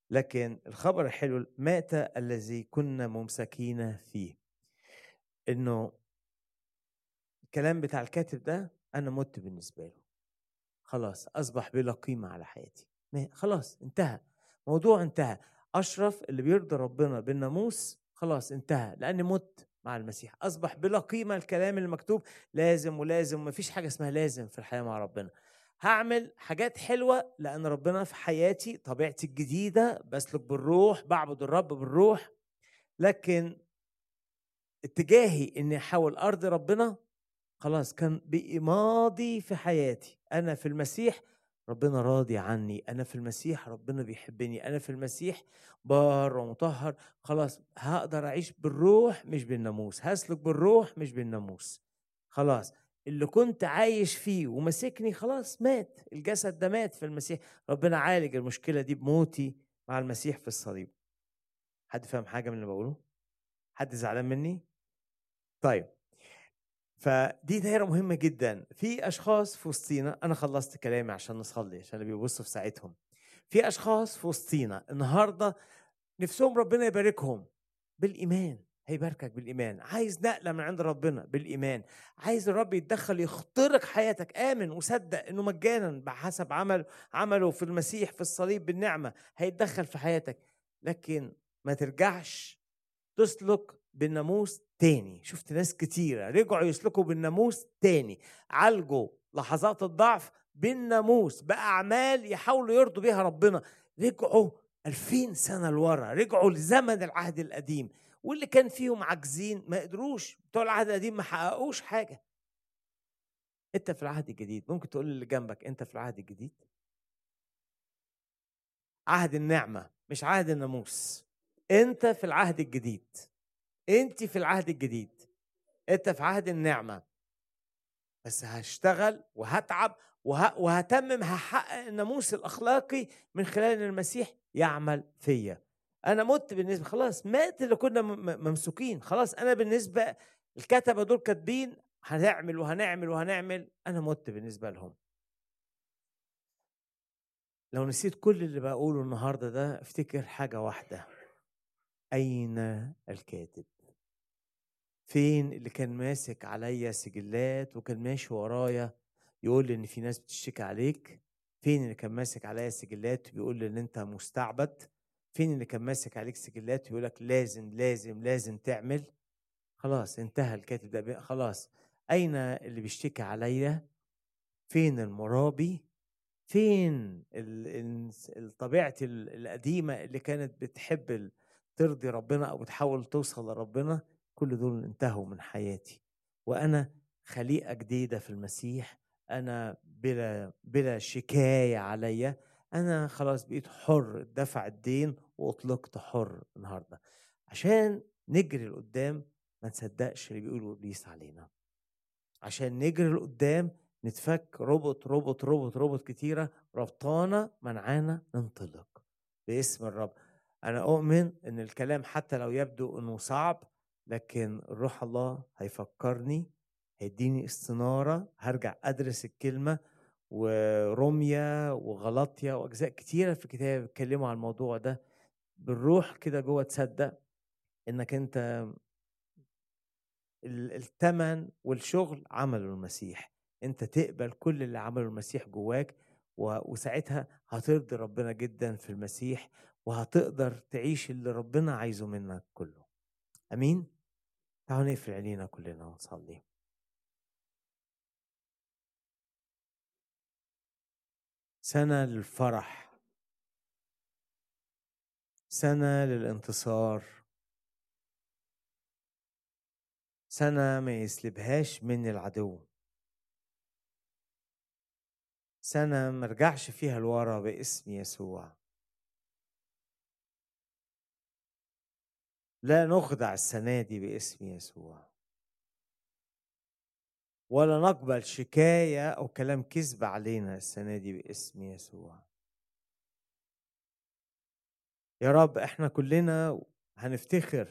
[SPEAKER 1] لكن الخبر الحلو مات الذي كنا ممسكين فيه. إنه الكلام بتاع الكاتب ده أنا مت بالنسبة له. خلاص أصبح بلا قيمة على حياتي. خلاص انتهى. موضوع انتهى. أشرف اللي بيرضي ربنا بالناموس خلاص انتهى لأني مت مع المسيح. أصبح بلا قيمة الكلام المكتوب لازم ولازم مفيش حاجة اسمها لازم في الحياة مع ربنا. هعمل حاجات حلوة لأن ربنا في حياتي طبيعتي الجديدة بسلك بالروح بعبد الرب بالروح لكن اتجاهي إني احاول ارضي ربنا خلاص كان بقي ماضي في حياتي. أنا في المسيح ربنا راضي عني أنا في المسيح ربنا بيحبني أنا في المسيح بار ومطهر خلاص هقدر أعيش بالروح مش بالناموس هسلك بالروح مش بالناموس خلاص. اللي كنت عايش فيه ومسكني خلاص مات الجسد ده مات في المسيح. ربنا عالج المشكلة دي بموتي مع المسيح في الصليب. حد فاهم حاجة من اللي بقوله؟ حد زعلان مني؟ طيب. فدي دايرة مهمة جدا. في أشخاص في وسطينا أنا خلصت كلامي عشان نصلي عشان اللي بيبصوا في ساعتهم. في أشخاص في وسطينا النهاردة نفسهم ربنا يباركهم بالإيمان. هيباركك بالإيمان. عايز نقلة من عند ربنا بالإيمان. عايز الرب يتدخل يخترق حياتك. آمن وصدق إنه مجانا بحسب عمل عمله في المسيح في الصليب بالنعمة هيتدخل في حياتك. لكن ما ترجعش تسلك بالناموس تاني. شفت ناس كتيرة رجعوا يسلكوا بالناموس تاني. عالجوا لحظات الضعف بالناموس بأعمال يحاولوا يرضوا بيها ربنا. رجعوا ألفين سنة لورا رجعوا لزمن العهد القديم. واللي كان فيهم عاجزين ما قدروش بتوع العهد القديم ما حققوش حاجة. أنت في العهد الجديد ممكن تقول اللي جنبك أنت في العهد الجديد؟ عهد النعمة مش عهد الناموس. أنت في العهد الجديد. أنت في العهد الجديد. أنت في عهد النعمة. بس هشتغل وهتعب وه... وهتمم هحقق الناموس الأخلاقي من خلال المسيح يعمل فيا. أنا مت بالنسبة خلاص مات اللي كنا ممسوكين خلاص أنا بالنسبة الكتبه دول كاتبين هنعمل وهنعمل وهنعمل أنا مت بالنسبة لهم. لو نسيت كل اللي بقوله النهارده ده أفتكر حاجة واحدة. أين الكاتب؟ فين اللي كان ماسك عليا سجلات وكان ماشي ورايا يقول لي إن في ناس بتشتكي عليك؟ فين اللي كان ماسك عليا سجلات وبيقول لي إن أنت مستعبد؟ فين اللي كان ماسك عليك سجلات ويقول لك لازم لازم لازم تعمل؟ خلاص انتهى الكاتب ده خلاص. أين اللي بيشتكي عليا؟ فين المرابي؟ فين طبيعتي القديمة اللي كانت بتحب ترضي ربنا أو بتحاول توصل لربنا؟ كل دول انتهوا من حياتي. وأنا خليقة جديدة في المسيح. أنا بلا بلا شكاية عليا. أنا خلاص بقيت حر دفع الدين واطلقت حر النهارده عشان نجري لقدام ما نصدقش اللي بيقوله إبليس علينا. عشان نجري لقدام نتفك ربط ربط ربط ربط كتيرة ربطانا منعانا ننطلق باسم الرب. أنا أؤمن إن الكلام حتى لو يبدو إنه صعب لكن روح الله هيفكرني هيديني استنارة هرجع أدرس الكلمة ورمية وغلطية وأجزاء كتيرة في الكتاب بيتكلموا عن الموضوع ده. بالروح كده جوه تصدق إنك أنت الثمن والشغل عمله المسيح. أنت تقبل كل اللي عمله المسيح جواك وساعتها هترضي ربنا جدا في المسيح وهتقدر تعيش اللي ربنا عايزه منك كله. آمين؟ تعالوا نقفل عينينا كلنا ونصلي. سنة للفرح. سنة للانتصار. سنة ما يسلبهاش مني العدو. سنة مرجعش فيها لورا باسم يسوع. لا نخدع السنة دي باسم يسوع. ولا نقبل شكاية أو كلام كذب علينا السنة دي باسم يسوع. يا رب إحنا كلنا هنفتخر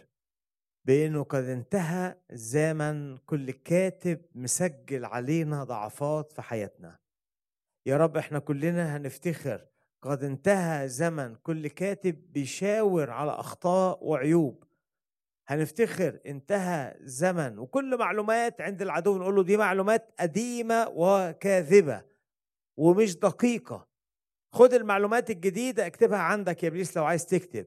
[SPEAKER 1] بإنه قد انتهى زمن كل كاتب مسجل علينا ضعفات في حياتنا. يا رب إحنا كلنا هنفتخر قد انتهى زمن كل كاتب بيشاور على أخطاء وعيوب. هنفتخر انتهى زمن وكل معلومات عند العدو نقول له دي معلومات قديمة وكاذبة ومش دقيقة. خد المعلومات الجديدة اكتبها عندك يا إبليس لو عايز تكتب.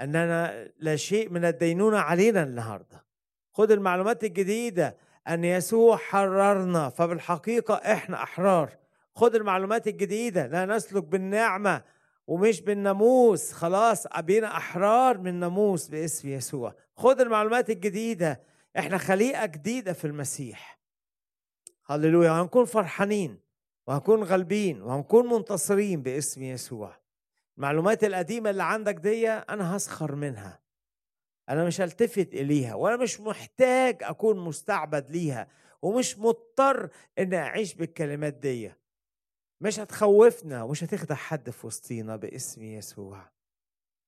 [SPEAKER 1] إننا لا شيء من الدينونة علينا النهاردة. خد المعلومات الجديدة أن يسوع حررنا فبالحقيقة إحنا أحرار. خد المعلومات الجديدة لا نسلك بالنعمة ومش بالناموس. خلاص بقينا أحرار من ناموس باسم يسوع. خد المعلومات الجديدة إحنا خليقة جديدة في المسيح. هللويا. وهنكون فرحانين. وهنكون غالبين وهنكون منتصرين باسم يسوع. المعلومات القديمة اللي عندك دي أنا هسخر منها. أنا مش هلتفت إليها وأنا مش محتاج أكون مستعبد ليها ومش مضطر إني أعيش بالكلمات دي. مش هتخوفنا ومش هتخدع حد في وسطينا باسم يسوع.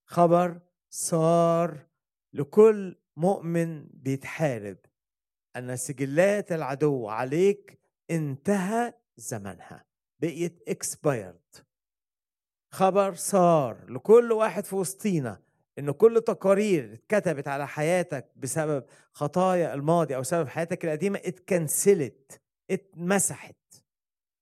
[SPEAKER 1] خبر صار لكل مؤمن بيتحارب. ان سجلات العدو عليك انتهى زمنها بقيت اكسبايرد خبر صار لكل واحد في وسطينا إن كل تقارير اتكتبت على حياتك بسبب خطايا الماضي أو سبب حياتك القديمة اتكنسلت اتمسحت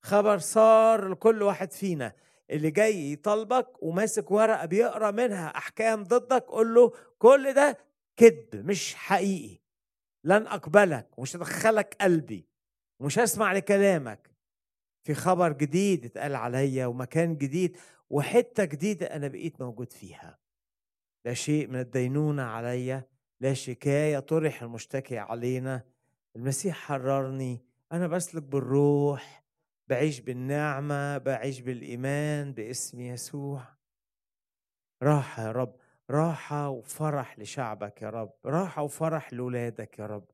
[SPEAKER 1] خبر صار لكل واحد فينا اللي جاي يطالبك وماسك ورقة بيقرأ منها أحكام ضدك قول له كل ده كذب مش حقيقي. لن أقبلك ومش هدخلك قلبي ومش هسمع لكلامك. في خبر جديد اتقال عليا ومكان جديد وحتة جديدة أنا بقيت موجود فيها. لا شيء من الدينونة عليا لا شكاية طرح المشتكي علينا. المسيح حررني أنا بسلك بالروح بعيش بالنعمة بعيش بالإيمان باسم يسوع. راحة يا رب راحة وفرح لشعبك يا رب راحة وفرح لولادك يا رب.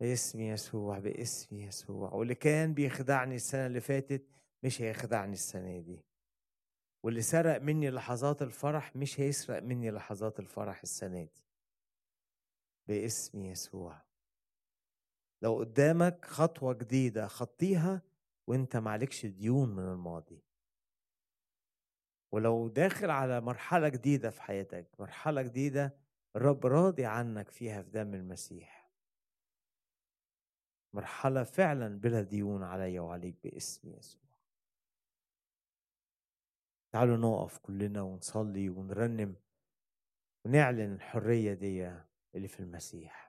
[SPEAKER 1] باسم يسوع باسم يسوع. واللي كان بيخدعني السنة اللي فاتت مش هيخدعني السنة دي. واللي سرق مني لحظات الفرح مش هيسرق مني لحظات الفرح السنة دي. باسم يسوع. لو قدامك خطوة جديدة خطيها وانت معلكش ديون من الماضي. ولو داخل على مرحلة جديدة في حياتك مرحلة جديدة الرب راضي عنك فيها في دم المسيح. مرحلة فعلا بلا ديون عليا وعليك باسم يسوع. تعالوا نقف كلنا ونصلي ونرنم ونعلن الحرية دي اللي في المسيح.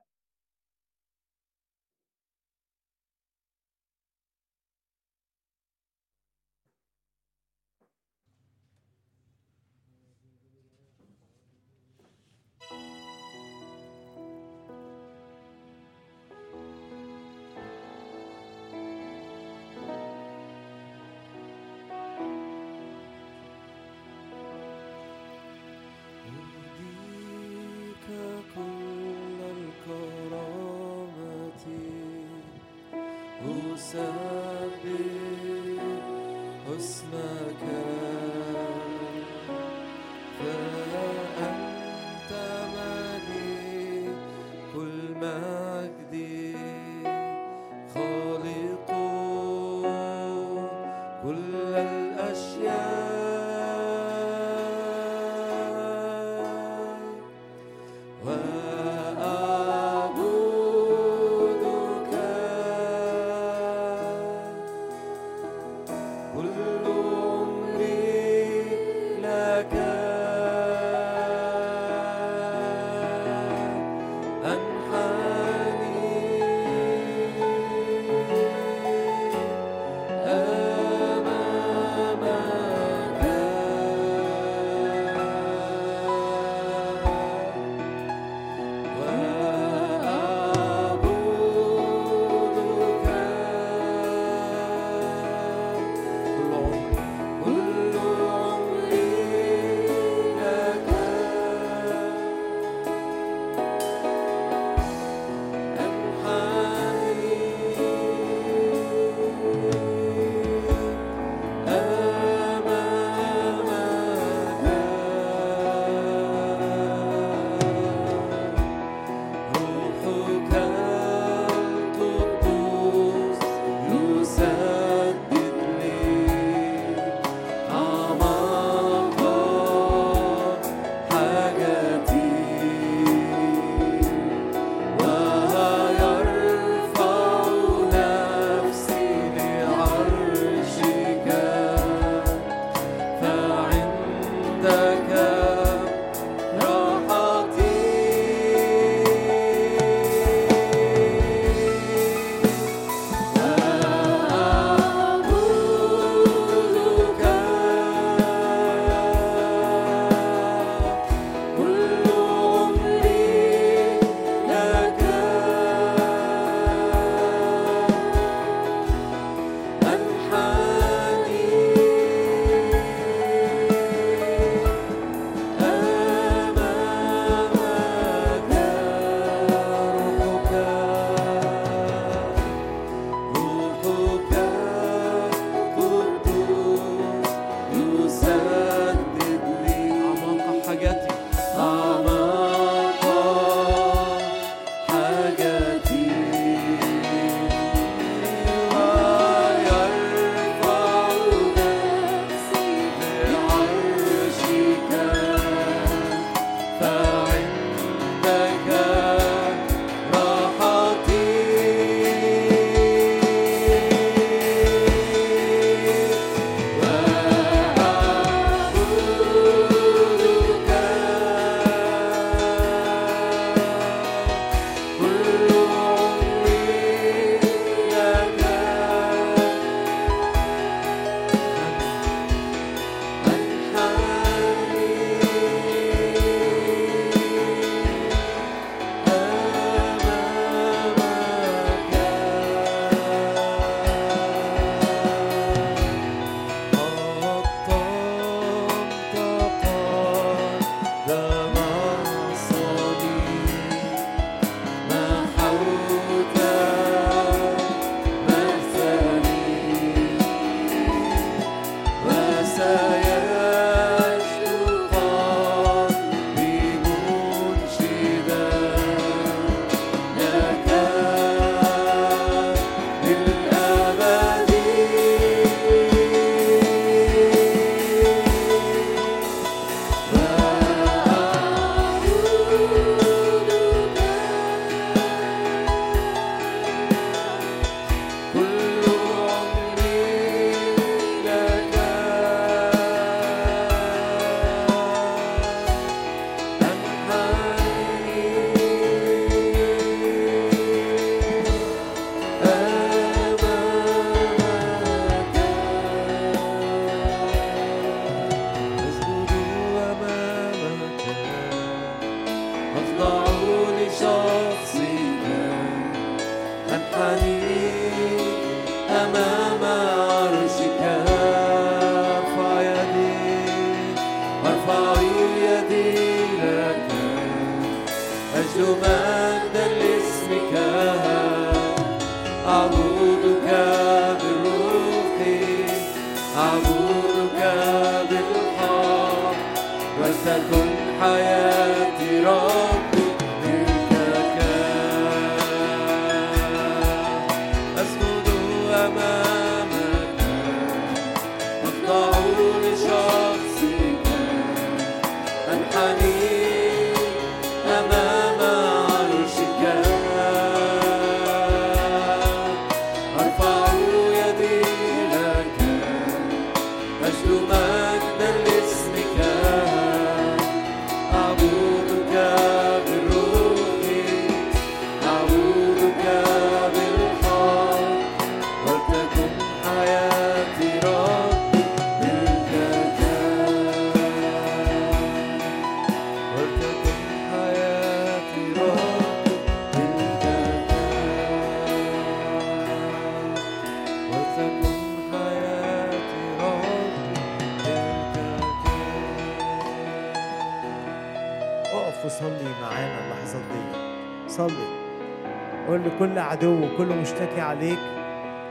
[SPEAKER 1] وكل مشتكي عليك.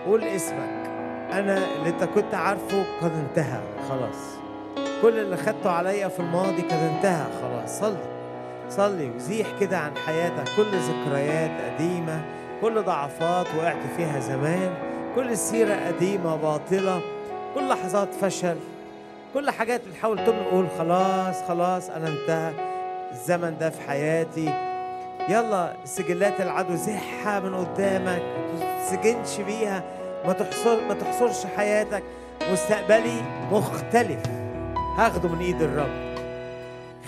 [SPEAKER 1] قول اسمك. أنا اللي أنت كنت عارفه قد انتهى. خلاص. كل اللي خدته عليا في الماضي قد انتهى. خلاص. صلي. صلي وزيح كده عن حياتك. كل ذكريات قديمة كل ضعفات وقعت فيها زمان كل سيرة قديمة باطلة كل لحظات فشل كل حاجات بتحاول تبني قول خلاص خلاص أنا انتهى. الزمن ده في حياتي. يلا سجلات العدو زحها من قدامك تسجنش بيها. ما تحصر ما تحصرش حياتك. مستقبلي مختلف. هاخده من إيد الرب.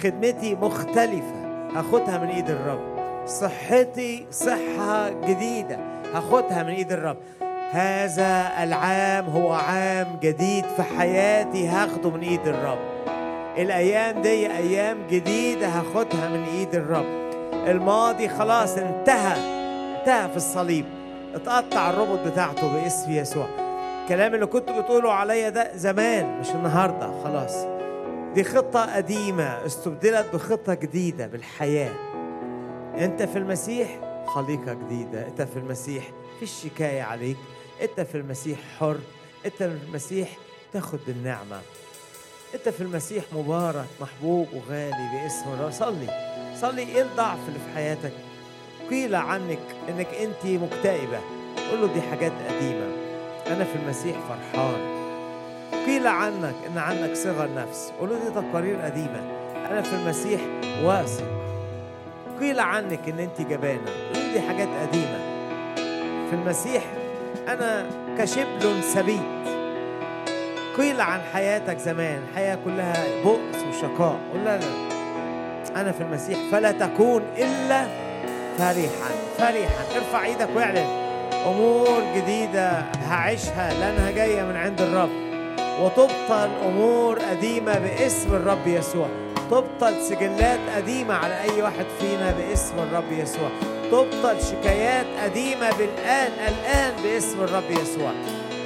[SPEAKER 1] خدمتي مختلفة. هاخدها من إيد الرب. صحتي صحة جديدة. هاخدها من إيد الرب. هذا العام هو عام جديد في حياتي. هاخده من إيد الرب. الأيام دي أيام جديدة. هاخدها من إيد الرب. الماضي خلاص انتهى انتهى في الصليب. اتقطع الربط بتاعته باسم يسوع. الكلام اللي كنت بتقوله عليا ده زمان مش النهارده خلاص. دي خطة قديمة استبدلت بخطة جديدة بالحياة. انت في المسيح خليقة جديدة. انت في المسيح في شكاية عليك. انت في المسيح حر. انت في المسيح تاخد بالنعمة انت في المسيح مبارك محبوب وغالي باسم الله صلي. صلي إيه الضعف اللي في حياتك؟ قيل عنك إنك أنت مكتئبة. قول له دي حاجات قديمة. أنا في المسيح فرحان. قيل عنك إن عندك صغر نفس. قول له دي تقارير قديمة. أنا في المسيح واثق. قيل عنك إن أنت جبانة. قول له دي حاجات قديمة. في المسيح أنا كشبل سبيت قيل عن حياتك زمان. حياة كلها بؤس وشقاء. قول لا لا أنا في المسيح فلا تكون إلا فرحا فرحا ارفع إيدك واعلن. أمور جديدة هعيشها لأنها جاية من عند الرب. وتبطل أمور قديمة باسم الرب يسوع. تبطل سجلات قديمة على أي واحد فينا باسم الرب يسوع. تبطل شكايات قديمة بالآن الآن باسم الرب يسوع.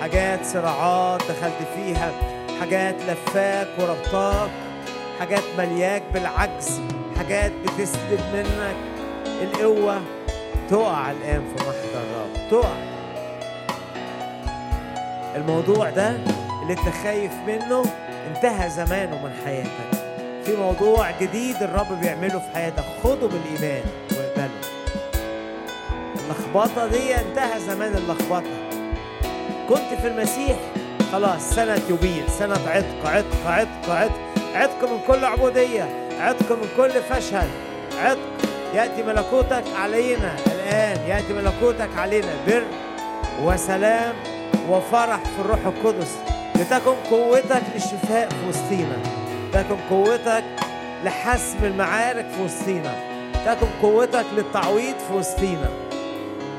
[SPEAKER 1] حاجات صراعات دخلت فيها حاجات لفاك وربطاك. حاجات ملياك بالعجز حاجات بتسلب منك. القوة تقع الآن في محضر الرب تقع. الموضوع ده اللي انت خايف منه انتهى زمانه من حياتك. في موضوع جديد الرب بيعمله في حياتك خده بالإيمان واقبله. اللخبطة دي انتهى زمان اللخبطة. كنت في المسيح خلاص سنة يوبيل سنة عتق عتق عتق عتق. عتق من كل عبودية عتق من كل فشل. عتق يأتي ملكوتك علينا الآن يأتي ملكوتك علينا. بر وسلام وفرح في الروح القدس. لتكن قوتك للشفاء في وسطينا. تكن قوتك لحسم المعارك في وسطينا. تكن قوتك للتعويض في وسطينا.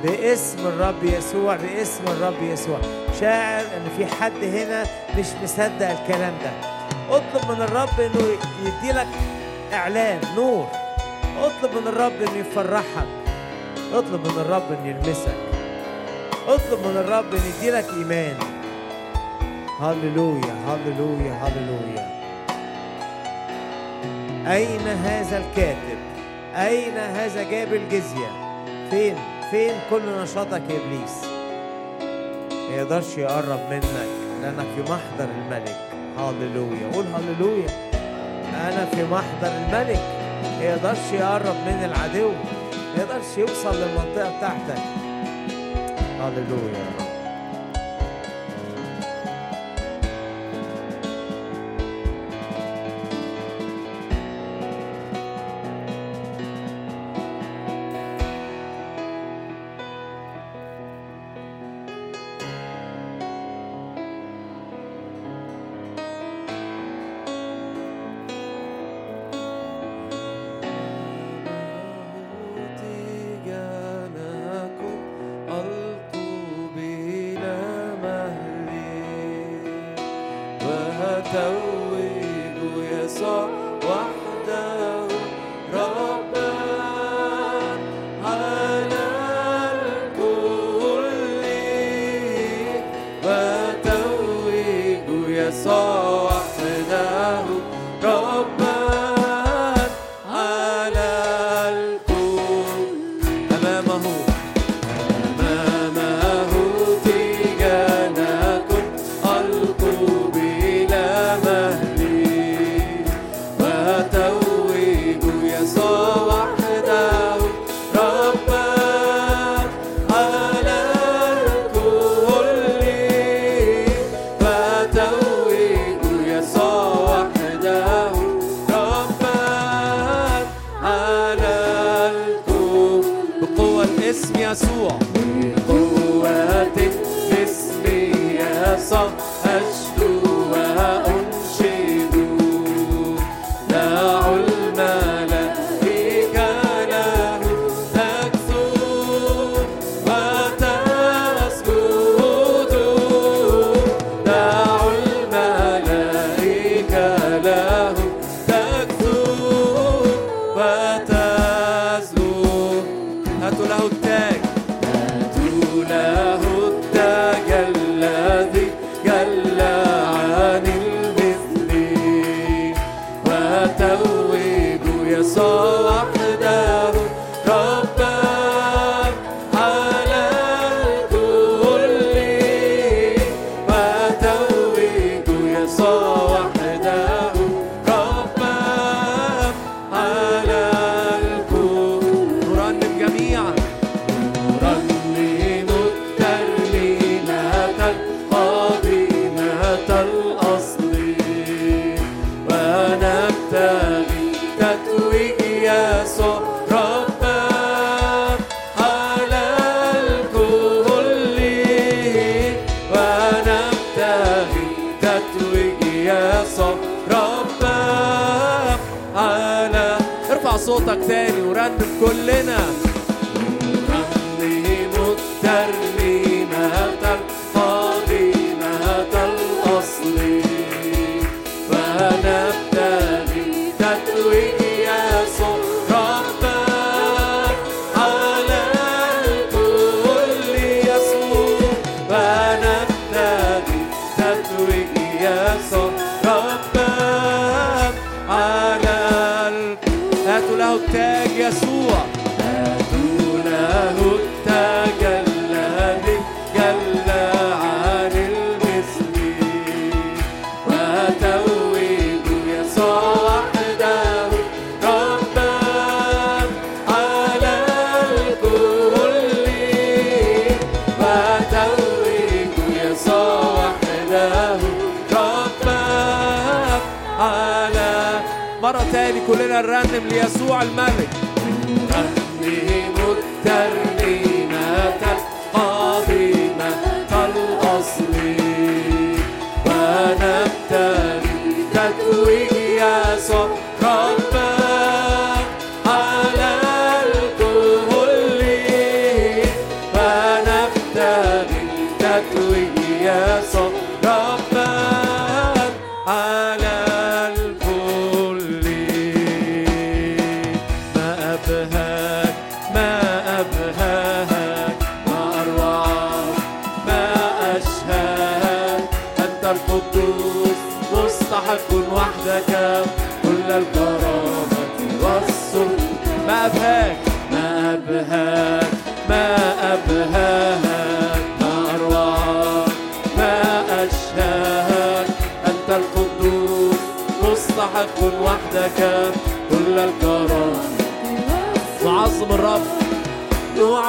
[SPEAKER 1] باسم الرب يسوع باسم الرب يسوع. شاعر إن في حد هنا مش مصدق الكلام ده. اطلب من الرب انه يديلك اعلان نور اطلب من الرب انه يفرحك اطلب من الرب انه يلمسك اطلب من الرب انه يديلك ايمان هللويا هللويا هللويا أين هذا الكاتب؟ أين هذا جاب الجزية؟ فين؟ فين كل نشاطك يا إبليس؟ ما يقدرش يقرب منك لأنك في محضر الملك هللويا قول هللويا أنا في محضر الملك. ما يقدرش يقرب من العدو. ما يقدرش يوصل للمنطقة بتاعتك. هللويا
[SPEAKER 2] Então, يسوع الملك.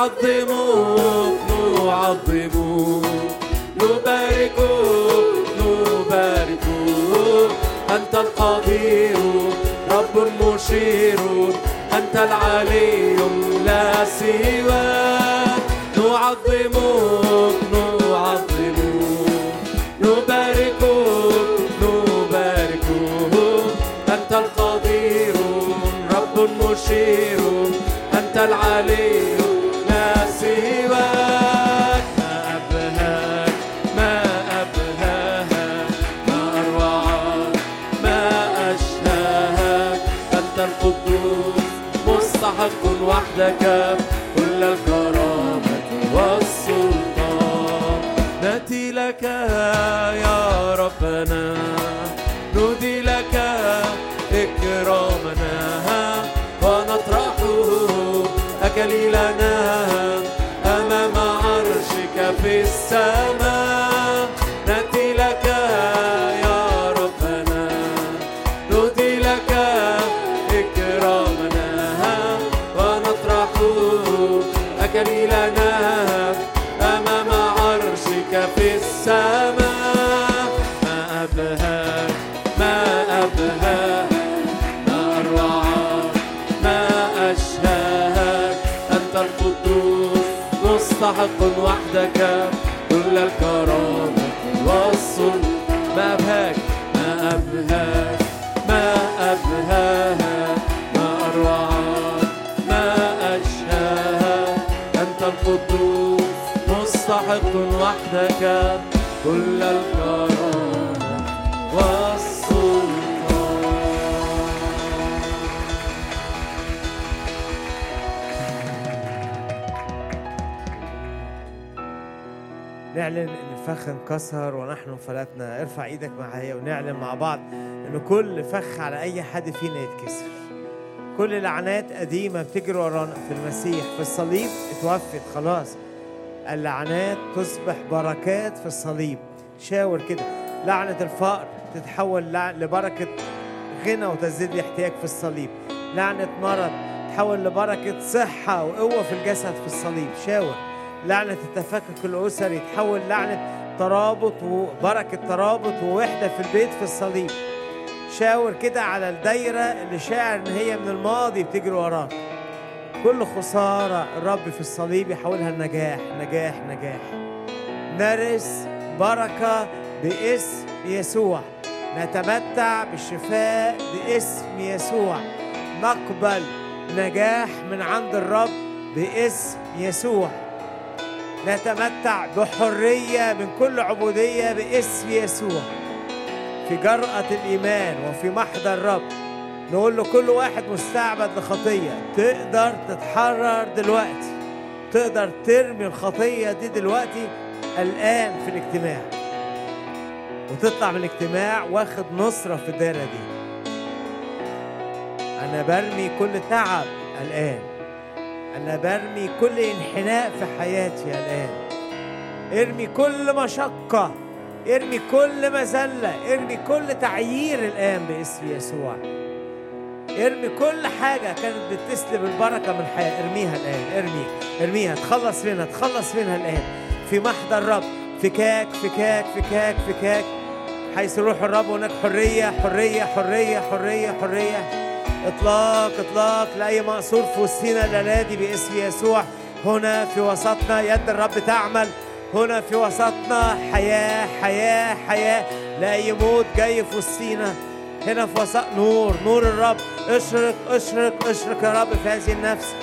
[SPEAKER 2] نعظمك نعظمك نباركك نباركك أنت القدير رب مشير أنت العلي لا سواك نعظمك نعظمك نباركك نباركك أنت القدير رب مشير أنت العلي. وحدك كل الكرامة والسلطان. نأتي لك يا ربنا. وحدك كل الكرامة والسلطان.
[SPEAKER 1] نعلن إن الفخ انكسر ونحن فلتنا. ارفع إيدك معايا ونعلن مع بعض إن كل فخ على أي حد فينا يتكسر. كل لعنات قديمة بتجري ورانا. في المسيح في الصليب اتوفت خلاص. اللعنات تصبح بركات في الصليب. شاور كده. لعنة الفقر تتحول لبركة غنى وتزيد لي احتياج في الصليب. لعنة مرض تحول لبركة صحة وقوة في الجسد في الصليب. شاور. لعنة التفكك الأسري تحول لعنة ترابط وبركة ترابط ووحدة في البيت في الصليب. شاور كده على الدايرة اللي شاعر إن هي من الماضي بتجري وراك. كل خسارة الرب في الصليب يحولها لنجاح نجاح نجاح. نرث بركة باسم يسوع. نتمتع بالشفاء باسم يسوع. نقبل نجاح من عند الرب باسم يسوع. نتمتع بحرية من كل عبودية باسم يسوع. في جرأة الإيمان وفي محضر الرب نقول له كل واحد مستعبد لخطية. تقدر تتحرر دلوقتي. تقدر ترمي الخطية دي دلوقتي الآن في الاجتماع. وتطلع من الاجتماع واخد نصرة في الدايرة دي. أنا برمي كل تعب الآن أنا برمي كل انحناء في حياتي الآن ارمي كل مشقة. ارمي كل مذلة. ارمي كل تعيير الآن باسم يسوع. ارمي كل حاجة كانت بتسلب البركة من الحياة ارميها الآن ارمي ارميها. تخلص منها تخلص منها الآن. في محضر الرب. فكاك فكاك فكاك فكاك. حيث روح الرب هناك حرية حرية حرية حرية حرية. إطلاق إطلاق. لأي مقصور في وسطينا الليلة دي باسم يسوع. هنا في وسطنا يد الرب تعمل. هنا في وسطنا حياة حياة حياة. لأي موت جاي في وسطينا. هنا في وسط نور نور الرب. اشرق اشرق اشرق يا رب في هذه النفس.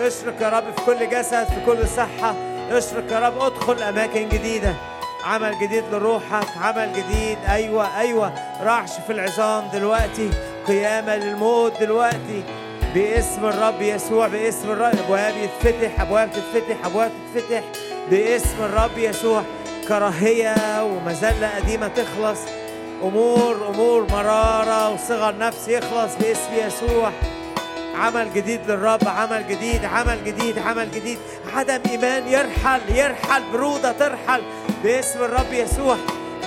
[SPEAKER 1] اشرق يا رب في كل جسد في كل صحة. اشرق يا رب ادخل أماكن جديدة. عمل جديد لروحك عمل جديد. أيوه أيوه. رعش في العظام دلوقتي. قيامة للموت دلوقتي. باسم الرب يسوع باسم الرب. أبواب يتفتح أبواب تتفتح أبواب تتفتح. باسم الرب يسوع. كراهية ومذله قديمة تخلص. أمور أمور مرارة وصغر نفس يخلص باسم يسوع. عمل جديد للرب عمل جديد عمل جديد عمل جديد. عدم إيمان يرحل يرحل برودة ترحل باسم الرب يسوع.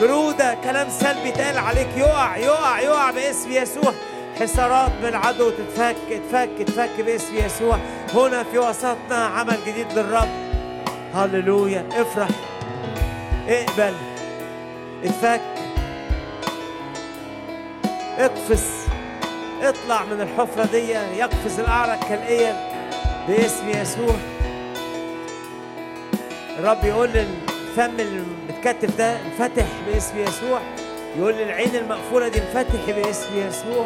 [SPEAKER 1] برودة كلام سلبي اتقال عليك. يقع يقع يقع باسم يسوع. حصارات من العدو تتفك تفك تفك باسم يسوع. هنا في وسطنا عمل جديد للرب. هللويا. افرح. اقبل. اتفك. اقفز اطلع من الحفرة دي يقفز الأعرج كالإيل باسم يسوع. الرب يقول للفم المتكتف ده انفتح باسم يسوع. يقول للعين المقفولة دي انفتحي باسم يسوع.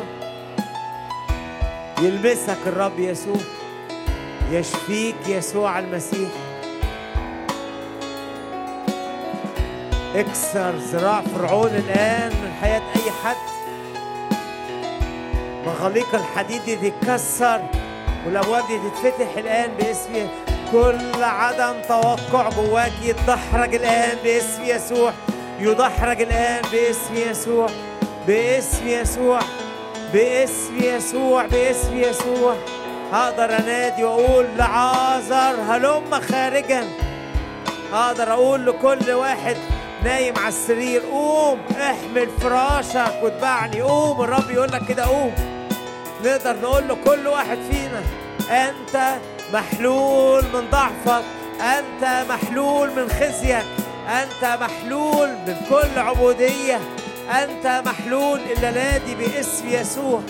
[SPEAKER 1] يلمسك الرب يسوع يشفيك يسوع المسيح. اكسر ذراع فرعون الآن من حياة أي حد. مغاليق الحديد دي تتكسر والأبواب دي تتفتح الآن باسم كل عدم توقع جواك يتدحرج الآن باسم يسوع يدحرج الآن باسم يسوع باسم يسوع باسم يسوع باسم يسوع. هقدر أنادي وأقول لعازر هلم خارجا. أقدر أقول لكل واحد نايم على السرير قوم احمل فراشك واتبعني قوم الرب يقول لك كده قوم. نقدر نقول لكل واحد فينا أنت محلول من ضعفك أنت محلول من خزيك أنت محلول من كل عبودية أنت محلول إلا نادي باسم يسوع.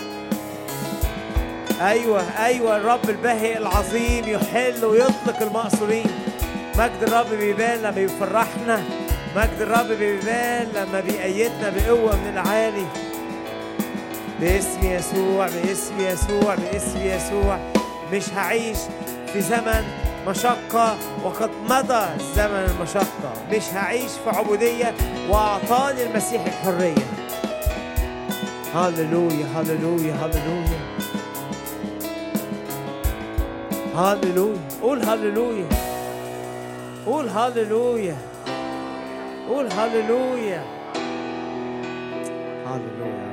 [SPEAKER 1] أيوه أيوه الرب الباهي العظيم يحل ويطلق المأسورين مجد الرب بيبان لما يفرحنا مجد الرب بيبان لما بيأيدنا بقوة من العالي. باسم يسوع باسم يسوع باسم يسوع. مش هعيش في زمن مشقة وقد مضى زمن المشقة. مش هعيش في عبودية وأعطاني المسيح الحرية. هللويا هللويا هللويا. هللويا. قول هللويا. قول هللويا. قول هللويا. هللويا.